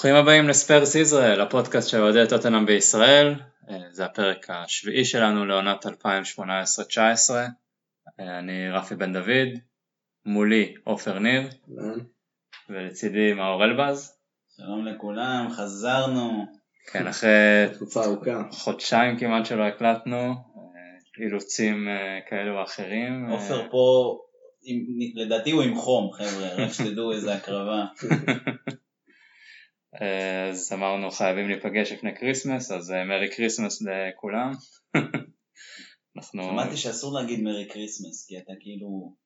ברוכים הבאים לספרס ישראל, הפודקאסט של אוהדי טוטנאם בישראל, אה, זה הפרק השביעי שלנו לעונת 2018-2019, אה, אני רפי בן דוד, מולי עופר ניר, ולצידי מאור אלבז. שלום לכולם, חזרנו. כן, אחרי תקופה ארוכה. חודשיים כמעט שלא הקלטנו, אה, אילוצים כאלו או אחרים. עופר פה, לדעתי הוא עם חום חבר'ה, רק שתדעו איזה הקרבה. אז אמרנו חייבים להיפגש לפני כריסמס, אז מרי כריסמס לכולם. אנחנו... שמעתי שאסור להגיד מרי כריסמס, כי אתה כאילו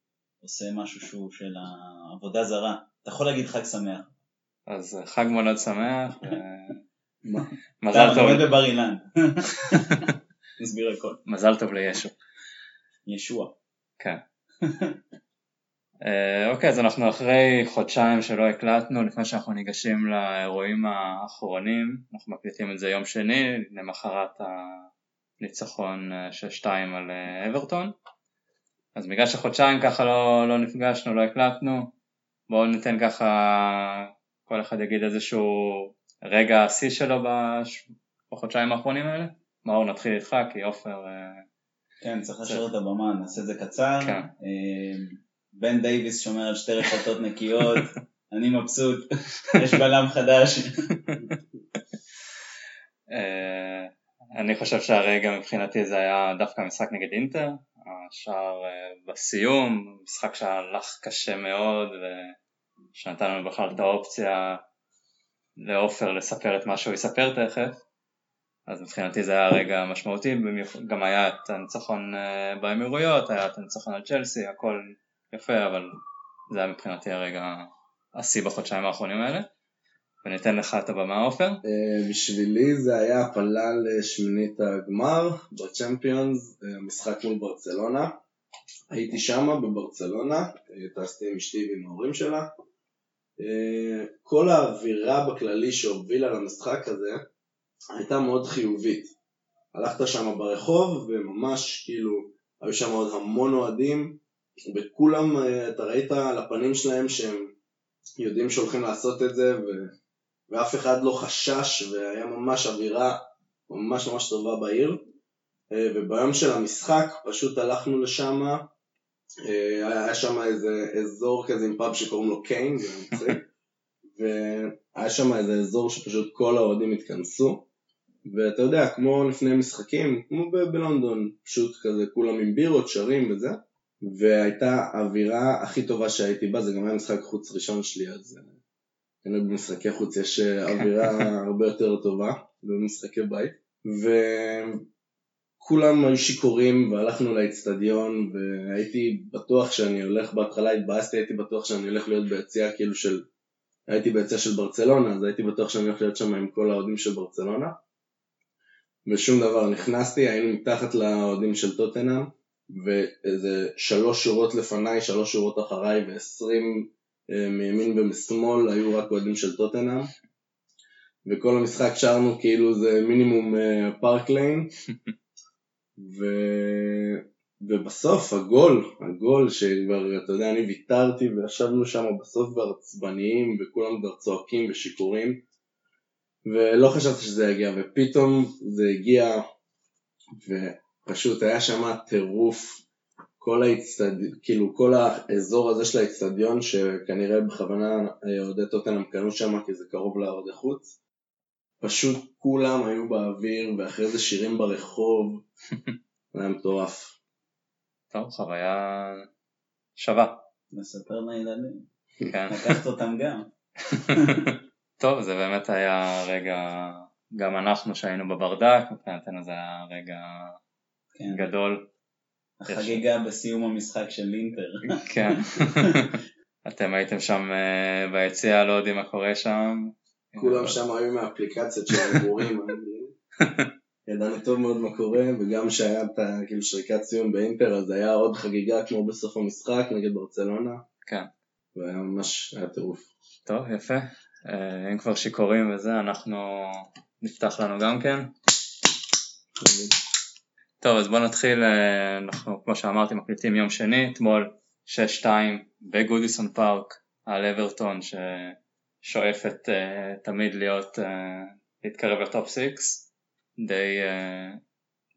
עושה משהו שהוא של העבודה זרה. אתה יכול להגיד חג שמח. אז חג מולד שמח. מזל טוב. אתה עומד בבר אילן. נסביר הכל. מזל טוב לישו. ישוע. כן. אה, אוקיי, אז אנחנו אחרי חודשיים שלא הקלטנו, לפני שאנחנו ניגשים לאירועים האחרונים, אנחנו מקליטים את זה יום שני, למחרת הניצחון 6-2 אה, על אה, אברטון. אז בגלל שחודשיים ככה לא, לא נפגשנו, לא הקלטנו, בואו ניתן ככה, כל אחד יגיד איזשהו רגע השיא שלו בש... בחודשיים האחרונים האלה. מאור נתחיל איתך, כי עופר... כן, צריך לשאול את הבמה, נעשה את זה קצר. כן. בן דייוויס שומר על שתי רפתות נקיות, אני מבסוט, יש בלם חדש. אה, אני חושב שהרגע מבחינתי זה היה דווקא משחק נגד אינטר, השער אה, בסיום, משחק שהלך קשה מאוד ושנתן לנו בכלל את האופציה לעופר לספר את מה שהוא יספר תכף, אז מבחינתי זה היה רגע משמעותי, גם היה את הניצחון אה, באמירויות, היה את הניצחון על צ'לסי, הכל יפה, אבל זה היה מבחינתי הרגע השיא בחודשיים האחרונים האלה. וניתן לך את הבמה עופר. Uh, בשבילי זה היה הפלה לשמינית הגמר בצ'מפיונס, uh, המשחק מול ברצלונה. הייתי שמה בברצלונה, טסתי עם אשתי ועם ההורים שלה. Uh, כל האווירה בכללי שהובילה למשחק הזה הייתה מאוד חיובית. הלכת שם ברחוב וממש כאילו היו שם עוד המון אוהדים וכולם, אה, אתה ראית על הפנים שלהם שהם יודעים שהולכים לעשות את זה ו... ואף אחד לא חשש והיה ממש אווירה ממש ממש טובה בעיר. אה, וביום של המשחק פשוט הלכנו לשם אה, היה שם איזה אזור כזה עם פאב שקוראים לו קיין, זה מצחיק והיה שם איזה אזור שפשוט כל האוהדים התכנסו. ואתה יודע, כמו לפני משחקים, כמו בלונדון, פשוט כזה כולם עם בירות, שרים וזה והייתה האווירה הכי טובה שהייתי בה, זה גם היה משחק חוץ ראשון שלי, אז כנראה במשחקי חוץ יש אה, אווירה הרבה יותר טובה במשחקי בית, וכולם היו שיכורים והלכנו לאצטדיון והייתי בטוח שאני הולך, בהתחלה התבאסתי, הייתי בטוח שאני הולך להיות ביציאה כאילו של, הייתי ביציאה של ברצלונה, אז הייתי בטוח שאני הולך להיות שם עם כל האוהדים של ברצלונה. ושום דבר, נכנסתי, היינו מתחת לאוהדים של טוטנאם ואיזה שלוש שורות לפניי, שלוש שורות אחריי ועשרים אה, מימין ומשמאל היו רק אוהדים של טוטנאם. וכל המשחק שרנו כאילו זה מינימום פארק אה, ליין ו... ובסוף הגול, הגול שכבר, אתה יודע, אני ויתרתי וישבנו שם בסוף כבר עצבניים וכולם כבר צועקים ושיכורים ולא חשבתי שזה יגיע ופתאום זה הגיע ו... פשוט היה שם טירוף, כל האצטד... כאילו כל האזור הזה של האצטדיון שכנראה בכוונה אה, אוהדי טוטנאם קנו שם כי זה קרוב לאוהדי חוץ, פשוט כולם היו באוויר ואחרי זה שירים ברחוב, זה היה מטורף. טוב, חוויה שווה. נספר לילדים. כן. לקחת אותם גם. טוב, זה באמת היה רגע, גם אנחנו שהיינו בברדק, מבחינתנו זה היה רגע כן. גדול. החגיגה יש... בסיום המשחק של אינטר. כן. אתם הייתם שם uh, ביציע, לא יודעים מה קורה שם. כולם שם היו מהאפליקציות של ההימורים. ידענו טוב מאוד מה קורה, וגם שהיה את כאילו שריקת סיום באינטר, אז היה עוד חגיגה כמו בסוף המשחק נגד ברצלונה. כן. והיה ממש, היה טירוף. טוב, יפה. אה, אם כבר שיכורים וזה, אנחנו נפתח לנו גם כן. טוב אז בוא נתחיל, אה, אנחנו כמו שאמרתי מקליטים יום שני, אתמול 6-2 בגודיסון פארק על אברטון ש... שואפת uh, תמיד להיות, uh, להתקרב לטופ 6, די uh,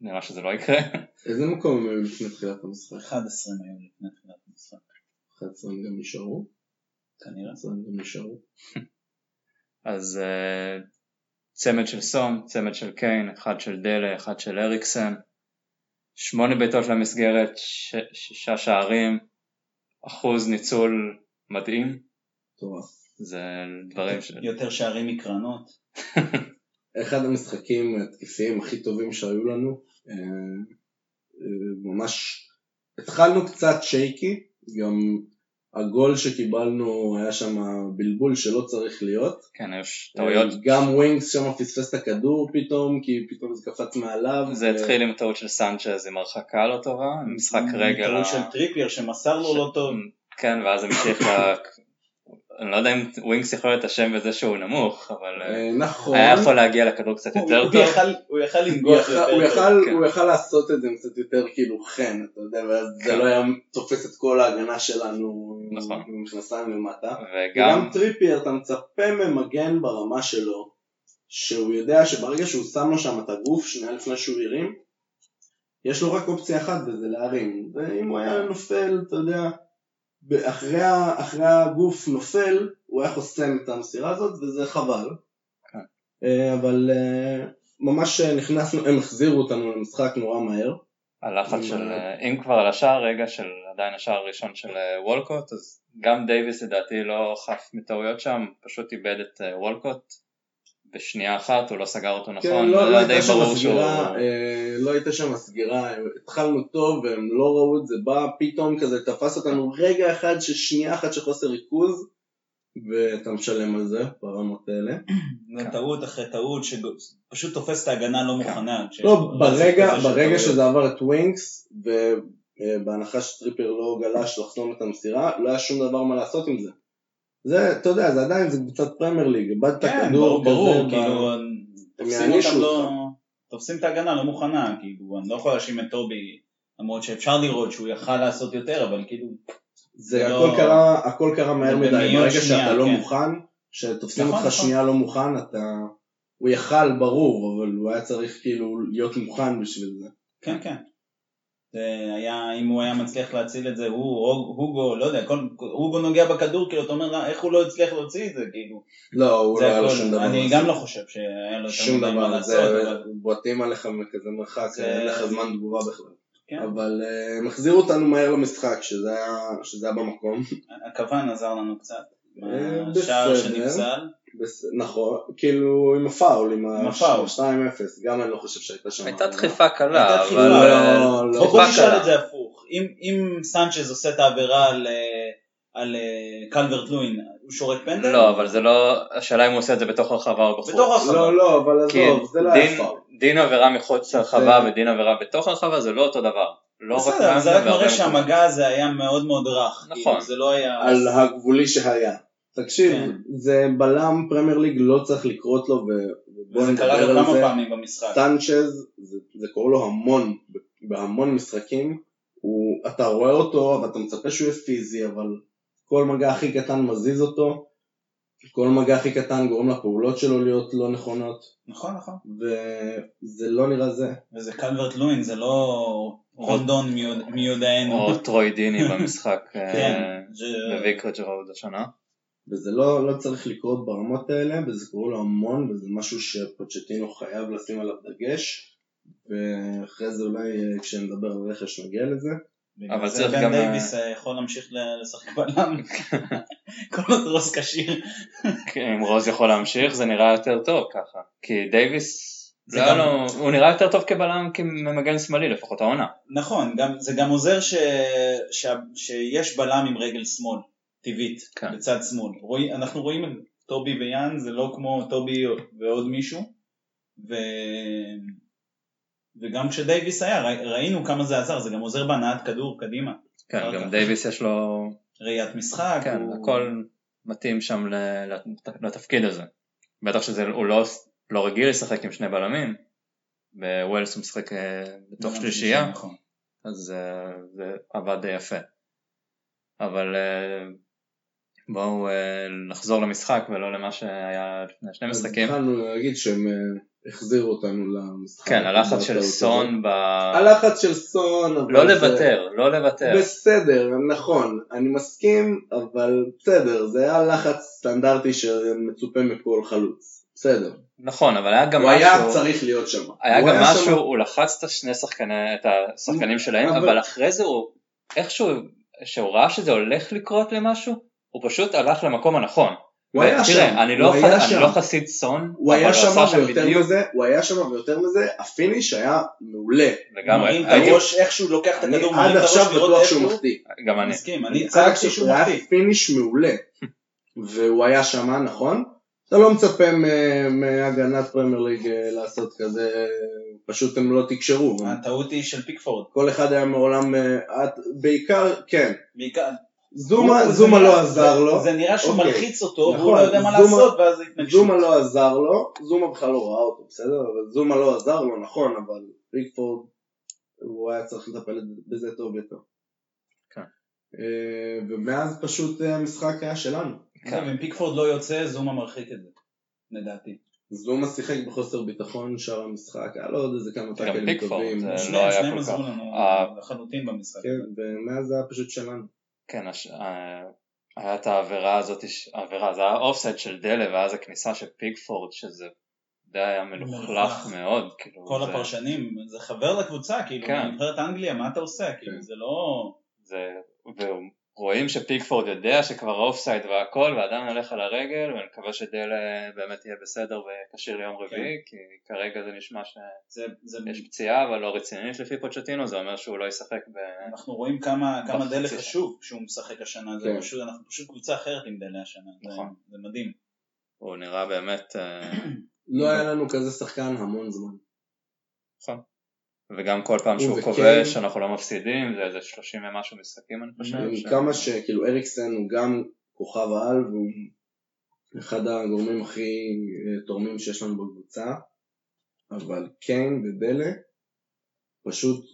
נראה שזה לא יקרה. איזה מקום הם היו לפני תחילת המשחק? 11 היו לפני תחילת המשחק. 11 הם גם נשארו? כנראה. 11 הם גם נשארו. אז uh, צמד של סון, צמד של קיין, אחד של דלה, אחד של אריקסן, שמונה בעיטות למסגרת, ש- שישה שערים, אחוז ניצול מדהים, מטורף. זה דברים ש... יותר שערים מקרנות. אחד המשחקים התקפיים הכי טובים שהיו לנו. אה, אה, ממש התחלנו קצת שייקי, גם הגול שקיבלנו היה שם בלבול שלא צריך להיות. כן, יש טעויות. גם ווינגס שם פספס את הכדור פתאום, כי פתאום זה קפץ מעליו. זה התחיל עם טעות של סנצ'ז עם הרחקה לא טובה, עם משחק רגל. טעות של טריפייר שמסר לו לא טוב. כן, ואז המשיך. אני לא יודע אם ווינקס יכול להיות אשם בזה שהוא נמוך, אבל אה, אה, נכון. היה יכול להגיע לכדור קצת הוא- יותר הוא טוב. יכל- הוא יכל לנגוח יותר הוא טוב. כן. הוא יכל לעשות את זה קצת יותר כאילו חן, אתה יודע, ואז זה כן. לא היה תופס את כל ההגנה שלנו עם- נכון. עם מכנסיים למטה. וגם, וגם טריפייר, אתה מצפה ממגן ברמה שלו, שהוא יודע שברגע שהוא שם לו שם את הגוף שנייה לפני שהוא הרים, יש לו רק אופציה אחת וזה להרים. ואם הוא היה נופל, אתה יודע, אחרי, ה- אחרי הגוף נופל, הוא היה חוסם את המסירה הזאת וזה חבל. כן. אה, אבל אה, ממש נכנסנו, הם החזירו אותנו למשחק נורא מהר. הלחץ של, אה, אם כבר על השער רגע של עדיין השער הראשון של וולקוט, אז גם דייוויס לדעתי לא חף מטעויות שם, פשוט איבד את וולקוט בשנייה אחת, הוא לא סגר אותו נכון, כן, לא, לא די הייתה שם ברור סגירה, שהוא... אה, לא הייתה שם סגירה, התחלנו טוב והם לא ראו את זה בא, פתאום כזה תפס אותנו רגע אחד של שנייה אחת של חוסר ריכוז ואתה משלם על זה ברמות האלה. זה כן. טעות אחרי טעות שפשוט תופס את ההגנה לא מוכנה. לא, ברגע, ברגע. שזה עבר את ווינקס ובהנחה שטריפר לא גלש לחסום את המסירה, לא היה שום דבר מה לעשות עם זה. זה, אתה יודע, זה עדיין, זה קבוצת פרמייר ליג, איבדת כן, כדור ברור, כאילו, תופסים אותם לא... תופסים את ההגנה לא מוכנה, כאילו, אני לא יכול להאשים את טובי, למרות שאפשר לראות שהוא יכל לעשות יותר, אבל כאילו, זה זה הכל לא- קרה, הכל קרה מהר מדי, ברגע שאתה לא כן. מוכן, שתופסים נכון, אותך נכון. שנייה לא מוכן, אתה... הוא יכל ברור, אבל הוא היה צריך כאילו להיות מוכן בשביל זה. כן, כן. זה היה, אם הוא היה מצליח להציל את זה, הוא, הוג- הוגו, לא יודע, כל, הוגו נוגע בכדור, כאילו, אתה אומר, "לא, איך הוא לא הצליח להוציא את זה, כאילו, לא, הוא לא היה לו שום דבר. אני. גם לא חושב שהיה לו שום דבר, לעשות, זה אבל, בועטים עליך מכזה מרחק, זה- אין לך זמן תגובה בכלל. כן, אבל אה, הם החזירו אותנו מהר למשחק, שזה היה, שזה היה במקום. הכוון עזר לנו קצת, אה, השער. שנפסל, נכון, כאילו עם הפאול, עם עם הפאול. ה-2-0, גם אני לא חושב שהייתה שם... הייתה דחיפה קלה, אבל... לא, לא. בוא נשאל. את זה הפוך, אם, אם סנצ'ז עושה את העבירה על, אה, על אה, קלברט לואין, הוא שורק פנדל? לא, אבל זה לא... השאלה אם הוא עושה את זה בתוך הרחבה או בחוץ. בתוך הרחבה. לא, לא, אבל עזוב, זה לא היה דין- פאול. דין עבירה מחוץ לרחבה זה- ודין עבירה בתוך הרחבה זה לא אותו דבר. לא בסדר, זה רק מראה. שהמגע הזה היה מאוד מאוד רך, נכון. כאילו, זה לא היה... על הגבולי שהיה. תקשיב, כן. זה בלם פרמייר ליג לא צריך לקרות לו ובוא נדבר על כמה זה. פעמים במשחק. סנצ'ז, זה, זה קורה לו המון, בהמון משחקים, הוא, אתה רואה אותו ואתה מצפה שהוא יהיה פיזי, אבל כל מגע הכי קטן מזיז אותו, כל מגע הכי קטן גורם לפעולות שלו להיות לא נכונות, נכון, נכון. וזה לא נראה זה. וזה קלברט לואין, זה לא רונדון מיוד- מיודענו. או טרוי דיני במשחק אה, כן, זה- בוויקרג' רוד השנה. וזה לא, לא צריך לקרות ברמות האלה, וזה קורה לו המון, וזה משהו שפוצ'טינו חייב לשים עליו דגש, ואחרי זה אולי אה, כשנדבר על רכש נגיע לזה. בגלל אבל צריך בן גם, דייוויס אה, יכול להמשיך ל- לשחק בלם. כל עוד רוז כשיר. כן, אם רוז יכול להמשיך זה נראה יותר טוב ככה. כי דייוויס, זה לא גם- לו- הוא נראה יותר טוב כבלם כממגן שמאלי לפחות העונה. נכון, גם- זה גם עוזר ש- שה- שיש בלם עם רגל שמאל, טבעית, כן. בצד שמאל. רואים- אנחנו רואים את טובי ויאן, זה לא כמו טובי ועוד מישהו. ו- וגם כשדייוויס היה, ראי- ראינו כמה זה עזר, זה גם עוזר בהנעת כדור קדימה. כן, גם כך. דייוויס יש לו, ראיית משחק. כן, הוא- הכל מתאים שם לתפקיד הזה. בטח שהוא לא, לא רגיל לשחק עם שני בלמים. בווילס הוא משחק אה, בתוך גם שלישייה. נכון. אז אה, זה עבד די יפה. אבל אה, בואו אה, נחזור למשחק ולא למה שהיה לפני שני משחקים. התחלנו להגיד שהם אה, החזירו אותנו למשחק. כן, הלחץ של סון. ב... הלחץ של סון, לא לוותר, לא לוותר. בסדר, נכון, אני מסכים, אבל בסדר, זה היה לחץ סטנדרטי שמצופה מכל חלוץ. בסדר. נכון, אבל היה גם הוא היה משהו, צריך להיות שם. היה הוא גם שם- משהו, הוא לחץ את השני שחקני, את השחקנים שלהם, אבל- אבל אחרי זה הוא, איכשהו, שהוא ראה שזה הולך לקרות למשהו, הוא פשוט הלך למקום הנכון. הוא היה שם, תראה, אני לא הוא היה ח- אני שם. לא חסיד סון, הוא היה שם עשה שם ויותר מזה, הוא היה שם ויותר מזה, הפיניש היה מעולה. לגמרי. מרים את הראש, איך שהוא לוקח את אני הכדור, עד מרים את הראש עכשיו לראות בטוח שהוא הוא. מחטיא. גם אני. מסכים, אני צעקתי עד שהוא עכשיו- מחטיא. היה פיניש מעולה. והוא היה שם, נכון? אתה לא מצפה מהגנת פרמייר ליג אה, לעשות כזה, פשוט הם לא תקשרו. הטעות היא של פיקפורד. כל אחד היה מעולם, אה, את- בעיקר, כן. בעיקר- זומה, הוא- זומה לא עזר לו, זה נראה שהוא אוקיי. מלחיץ אותו, והוא נכון, לא יודע מה לעשות, ואז התנגשות. זומה לא עזר לו, זומה בכלל לא ראה אותו, בסדר? אבל זומה לא עזר לו, נכון, אבל פיקפורד, הוא היה צריך לטפל בזה טוב יותר. כן. אה, ומאז פשוט אה, המשחק היה שלנו. אגב, אם פיקפורד לא יוצא, זומה מרחיק את זה, לדעתי. זומה שיחק בחוסר ביטחון שאר המשחק, היה לו עוד איזה כמה גם טאקלים פיקפורד, טובים. זה- לא שניהם כל עזרו. לנו אה, לחלוטין במשחק. כן, ומאז זה היה פשוט שלנו. כן, הש... אה, היה את העבירה הזאת, העבירה, זה היה אופסייד של דלה ואז הכניסה של פיקפורד שזה די היה מלוכלך. מאוד, כאילו, כל זה, הפרשנים, זה חבר לקבוצה, כאילו, כן. נבחרת אנגליה, מה אתה עושה? כאילו, כן. זה לא... זה, ורואים שפיקפורד יודע שכבר אופסייד והכל ועדיין הולך על הרגל ואני מקווה שדלה באמת יהיה בסדר וכשיר ליום רביעי כי כרגע זה נשמע שיש זה, זה, פציעה אבל לא רצינית לפי פוצ'טינו זה אומר שהוא לא ישחק ב... אנחנו רואים כמה, כמה דלה שנה. חשוב כשהוא משחק השנה, זה כן. פשוט, אנחנו פשוט קבוצה אחרת עם דלה השנה, זה, נכון. זה מדהים. הוא נראה באמת אה, לא היה לנו כזה שחקן המון זמן. וגם כל פעם שהוא כובש אנחנו לא מפסידים זה איזה 30 ומשהו משחקים אני חושב. עם ש- כמה שכאילו אריקסן הוא גם כוכב העל והוא אחד הגורמים הכי אה, תורמים שיש לנו בקבוצה. אבל קיין ודלה פשוט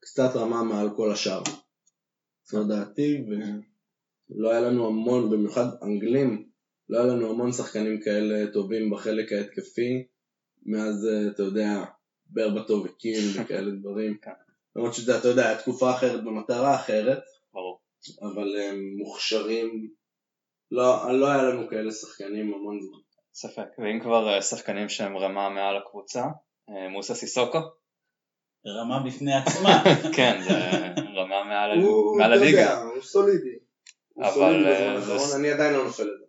קצת רמה מעל כל השאר. זו דעתי ולא היה לנו המון במיוחד אנגלים לא היה לנו המון שחקנים כאלה טובים בחלק ההתקפי. מאז אה, אתה יודע ברבטו וקיל וכאלה דברים כן. למרות שזה אתה יודע היה תקופה אחרת במטרה אחרת ברור. אבל הם מוכשרים, לא, לא היה לנו כאלה שחקנים המון זמן. ספק ואם כבר אה, שחקנים שהם רמה מעל הקבוצה אה, מוסה סיסוקו רמה בפני עצמה. כן זה רמה מעל הוא, מעל אתה הליגה יודע, הוא סולידי. הוא אבל, סולידי אה, האחרון, אני עדיין לא נופל לזה.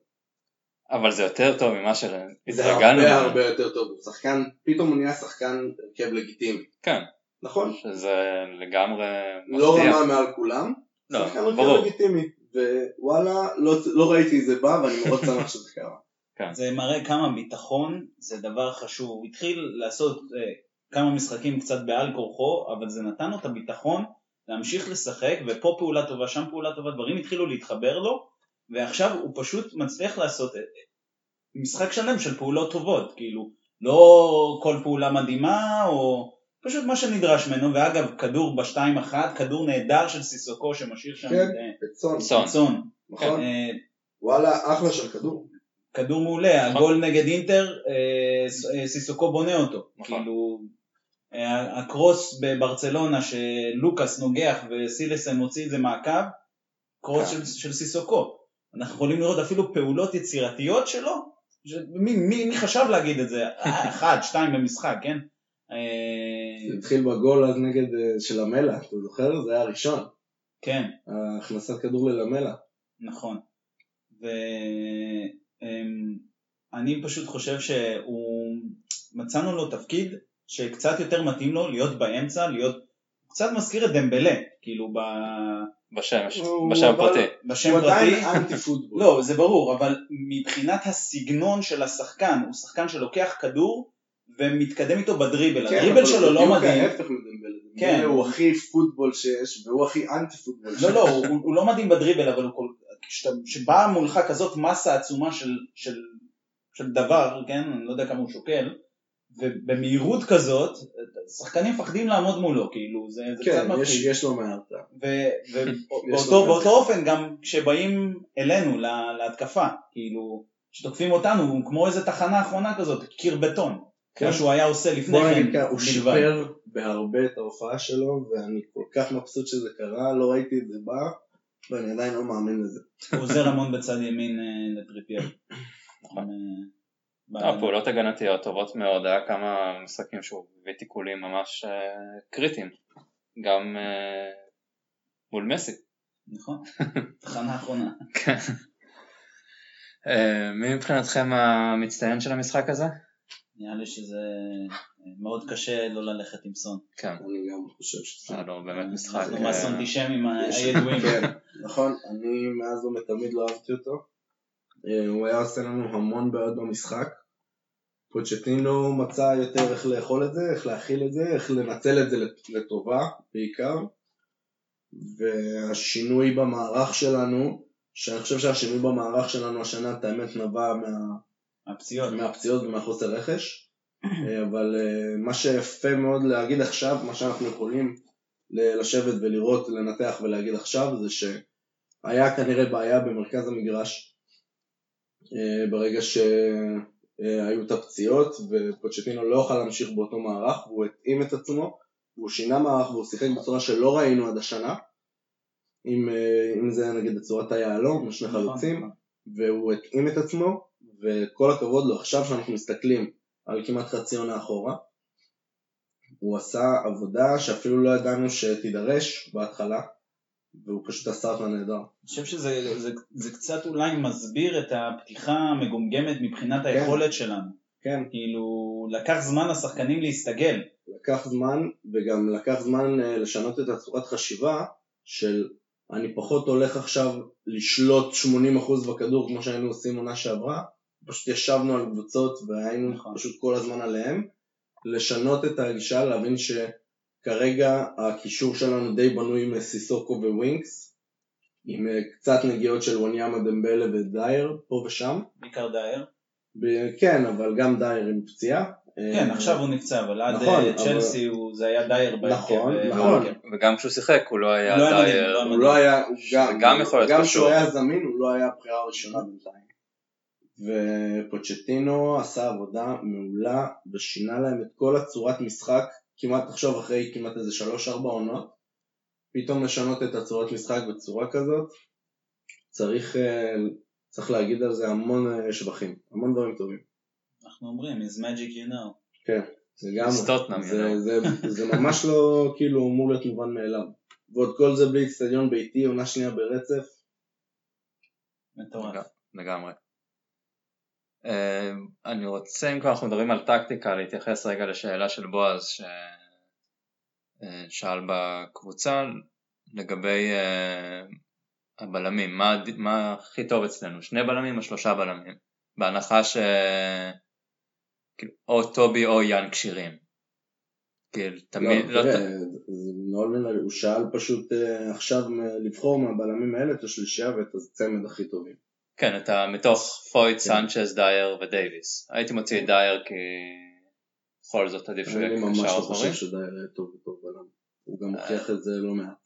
אבל זה יותר טוב ממה זה שהתרגלנו הרבה ממנו. הרבה יותר טוב, הוא שחקן, פתאום הוא נהיה שחקן הרכב לגיטימי. כן נכון? שזה לגמרי לא מפתיע רמה מעל כולם, לא, שחקן הרכב ברור לגיטימי. ווואלה, לא, לא ראיתי את זה בא ואני מאוד שמח שזה קרה. זה מראה כמה ביטחון זה דבר חשוב. הוא התחיל לעשות אה, כמה משחקים קצת בעל כורחו, אבל זה נתן לו את הביטחון להמשיך לשחק, ופה פעולה טובה, שם פעולה טובה, דברים התחילו להתחבר לו, ועכשיו הוא פשוט מצליח לעשות אה, משחק שלם של פעולות טובות, כאילו, לא כל פעולה מדהימה, או פשוט מה שנדרש ממנו, ואגב, כדור בשתיים אחת, כדור נהדר של סיסוקו שמשאיר שם כן. אה, את סון, סון. צאן. נכון? אה, וואלה, אחלה של כדור. כדור מעולה, נכון. הגול נגד אינטר, אה, אה, סיסוקו בונה אותו. נכון. כאילו, אה, הקרוס בברצלונה שלוקאס נוגח וסילסן מוציא את זה מהקו, קרוס כן. של, של סיסוקו. אנחנו יכולים לראות אפילו פעולות יצירתיות שלו, ש... מי, מי, מי חשב להגיד את זה? אה, אחד, שתיים במשחק, כן? אה, זה התחיל בגול אז נגד אה, של המלה, אתה זוכר? זה היה הראשון. כן. הכנסת כדור ללמלה. נכון. ואני פשוט חושב שהוא, מצאנו לו תפקיד שקצת יותר מתאים לו להיות באמצע, להיות, קצת מזכיר את דמבלה, כאילו ב... בשם, בשם הפרטי. בשם הוא עדיין פרטי. אנטי פוטבול. לא, זה ברור, אבל מבחינת הסגנון של השחקן, הוא שחקן שלוקח כדור ומתקדם איתו בדריבל. כן, הדריבל שלו לא מדהים. ההפך. כן. הוא הכי פוטבול שיש, והוא הכי אנטי פוטבול שיש. לא, לא, הוא, הוא לא מדהים בדריבל, אבל הוא כל... כשבאה מולך כזאת מסה עצומה של, של, של דבר, כן, אני לא יודע כמה הוא שוקל, ובמהירות כזאת, שחקנים מפחדים לעמוד מולו, כאילו, זה, זה כן, קצת יש, מפחיד. יש לו מהרתעה. ובאותו אופן גם כשבאים אלינו לה- להתקפה, כאילו, שתוקפים אותנו, הוא כמו איזה תחנה אחרונה כזאת, קיר בטון, כן. כמו שהוא היה עושה לפני בוא כן, נגיד ככה, הוא. שיפר בהרבה את ההופעה שלו, ואני כל כך מבסוט שזה קרה, לא ראיתי את זה בא, ואני עדיין לא מאמין לזה. הוא עוזר המון בצד ימין אה, לטריפייר. נכון. אה, לא, פעולות הגנתיות טובות מאוד, היה כמה משחקים שהוא הביא תיקולים ממש אה, קריטיים, גם אה, מול מסי. נכון, תחנה אחרונה. כן. אה, מי מבחינתכם המצטיין של המשחק הזה? נראה לי שזה אה, מאוד קשה לא ללכת עם סון. כן, אני גם חושב שזה... לו באמת משחק. אנחנו אה, מהסונטישמים יש- הידועים. כן, נכון, אני מאז ומתמיד לא אהבתי אותו. אה, הוא היה עושה לנו המון בעיות במשחק. פוצ'טינו מצא יותר איך לאכול את זה, איך להכיל את זה, איך לנצל את זה לט- לטובה בעיקר. והשינוי במערך שלנו, שאני חושב שהשינוי במערך שלנו השנה, את האמת, נבע מה, הפציעות. מהפציעות ומהחוסר רכש. אה, אבל אה, מה שיפה מאוד להגיד עכשיו, מה שאנחנו יכולים לשבת ולראות, לנתח ולהגיד עכשיו, זה שהיה כנראה בעיה במרכז המגרש ברגע שהיו את הפציעות ופוצ'טינו לא יוכל להמשיך באותו מערך והוא התאים את עצמו והוא שינה מערך והוא שיחק בצורה שלא ראינו עד השנה אם, אה, אם זה נגיד בצורת היהלום, שני נכון, חלוצים נכון. והוא התאים את עצמו וכל הכבוד לו עכשיו שאנחנו מסתכלים על כמעט חצי עונה אחורה הוא עשה עבודה שאפילו לא ידענו שתידרש בהתחלה והוא פשוט עשה אותה נהדר. אני חושב שזה זה, זה קצת אולי מסביר את הפתיחה המגומגמת מבחינת היכולת שלנו. כן, כאילו, לקח זמן לשחקנים להסתגל. לקח זמן וגם לקח זמן אה, לשנות את הצורת חשיבה של אני פחות הולך עכשיו לשלוט 80% בכדור כמו שהיינו עושים עונה שעברה, פשוט ישבנו על קבוצות והיינו נכון. פשוט כל הזמן עליהם, לשנות את הגישה, להבין שכרגע הקישור שלנו די בנוי מסיסוקו וווינקס, עם אה, קצת נגיעות של וואניאמה דמבלה ודייר פה ושם, בעיקר דייר. ב- כן אבל גם דייר עם פציעה. כן, עכשיו הוא נפצע, אבל עד נכון, אה, אבל- צ'לסי הוא- זה היה דייר בהרכב. נכון, אה, נכון. וגם כשהוא שיחק הוא לא היה לא דייר. היה הוא לא היה, הוא גם, גם יכול להיות גם. כשהוא היה זמין הוא לא היה הבחירה הראשונה בינתיים. ופוצ'טינו עשה עבודה מעולה ושינה להם את כל הצורת משחק, כמעט עכשיו אחרי כמעט איזה שלוש ארבע עונות, פתאום לשנות את הצורת משחק בצורה כזאת, צריך, אה, צריך להגיד על זה המון אה, שבחים, המון דברים טובים. אנחנו אומרים, is magic you know. כן, זה גם, סטוטנאם, זה. זה, זה ממש לא כאילו אמור להיות מובן מאליו. ועוד כל זה בלי אצטדיון ביתי, עונה שנייה ברצף, מטורף. לגמרי. אה, אני רוצה, אם כבר אנחנו מדברים על טקטיקה, להתייחס רגע לשאלה של בועז ששאל בקבוצה לגבי אה, הבלמים, מה, מה הכי טוב אצלנו, שני בלמים או שלושה בלמים? בהנחה ש... כאילו, או טובי או יאן כשירים. כאילו, תמיד, לא, לא, תראה, מנהל, הוא שאל פשוט אה, עכשיו לבחור מהבלמים האלה את השלישייה ואת הצמד הכי טובים. כן, אתה מתוך פויט, כן. סנצ'ז, דייר ודייוויס. הייתי מוציא את דייר כי בכל זאת עדיף שהוא אני יהיה ממש קשר לא אחורי. חושב שדייר יהיה טוב וטוב בלם. הוא גם הוכיח את זה לא מעט.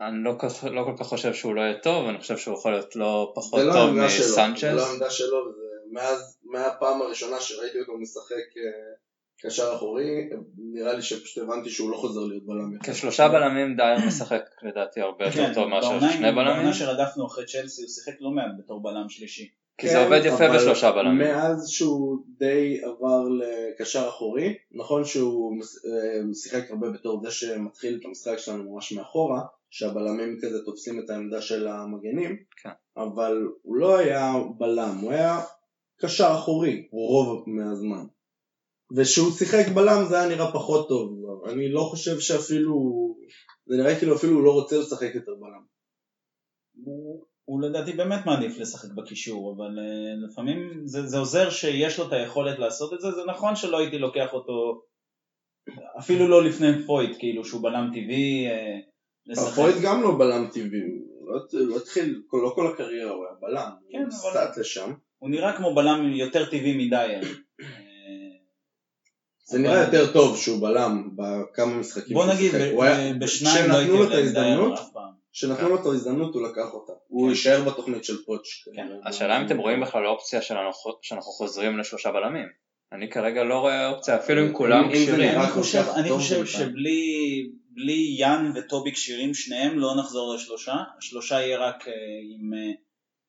אני לא, כל- לא כל כך חושב שהוא לא יהיה טוב, אני חושב שהוא יכול להיות לא פחות זה לא טוב העמדה שלו, זה. לא העמדה שלו, וזה מאז, מהפעם הראשונה שראיתי אותו משחק אה, קשר אחורי, נראה לי שפשוט הבנתי שהוא לא חוזר להיות בלם. כשלושה בלמים דייר משחק לדעתי הרבה יותר כן, טוב מאשר שני בלמים, בעונה שרדפנו אחרי צ'לסי הוא שיחק לא מעט בתור בלם שלישי. כי זה עובד יפה כן, בשלושה בלמים. מאז שהוא די עבר לקשר אחורי, נכון שהוא אה, שיחק הרבה בתור זה שמתחיל את המשחק שלנו ממש מאחורה, שהבלמים כזה תופסים את העמדה של המגנים, כן. אבל הוא לא היה בלם, הוא היה קשר אחורי רוב מהזמן. וכשהוא שיחק בלם זה היה נראה פחות טוב, אני לא חושב שאפילו, זה נראה כאילו אפילו הוא לא רוצה לשחק יותר בלם. הוא, הוא לדעתי באמת מעדיף לשחק בקישור, אבל uh, לפעמים זה, זה עוזר שיש לו את היכולת לעשות את זה, זה נכון שלא הייתי לוקח אותו אפילו לא לפני פויט, כאילו שהוא בלם טבעי uh, לשחק. פרויד גם לא בלם טבעי, הוא לא, לא התחיל, לא כל הקריירה הוא היה בלם, כן, הוא אבל- סט לשם. הוא נראה כמו בלם יותר טבעי מדייר. זה נראה יותר טוב שהוא בלם בכמה משחקים בוא נגיד, בשניים לא הייתי יודע להזדהר אף פעם. כשנתנו לו את ההזדמנות הוא לקח אותה. הוא יישאר בתוכנית של פוטש. כן. השאלה אם אתם רואים בכלל אופציה שאנחנו חוזרים לשלושה בלמים. אני כרגע לא רואה אופציה, אפילו אם כולם כשירים. אני חושב. שבלי בלי יאן וטובי כשירים שניהם לא נחזור לשלושה, השלושה יהיה רק אה, עם אה,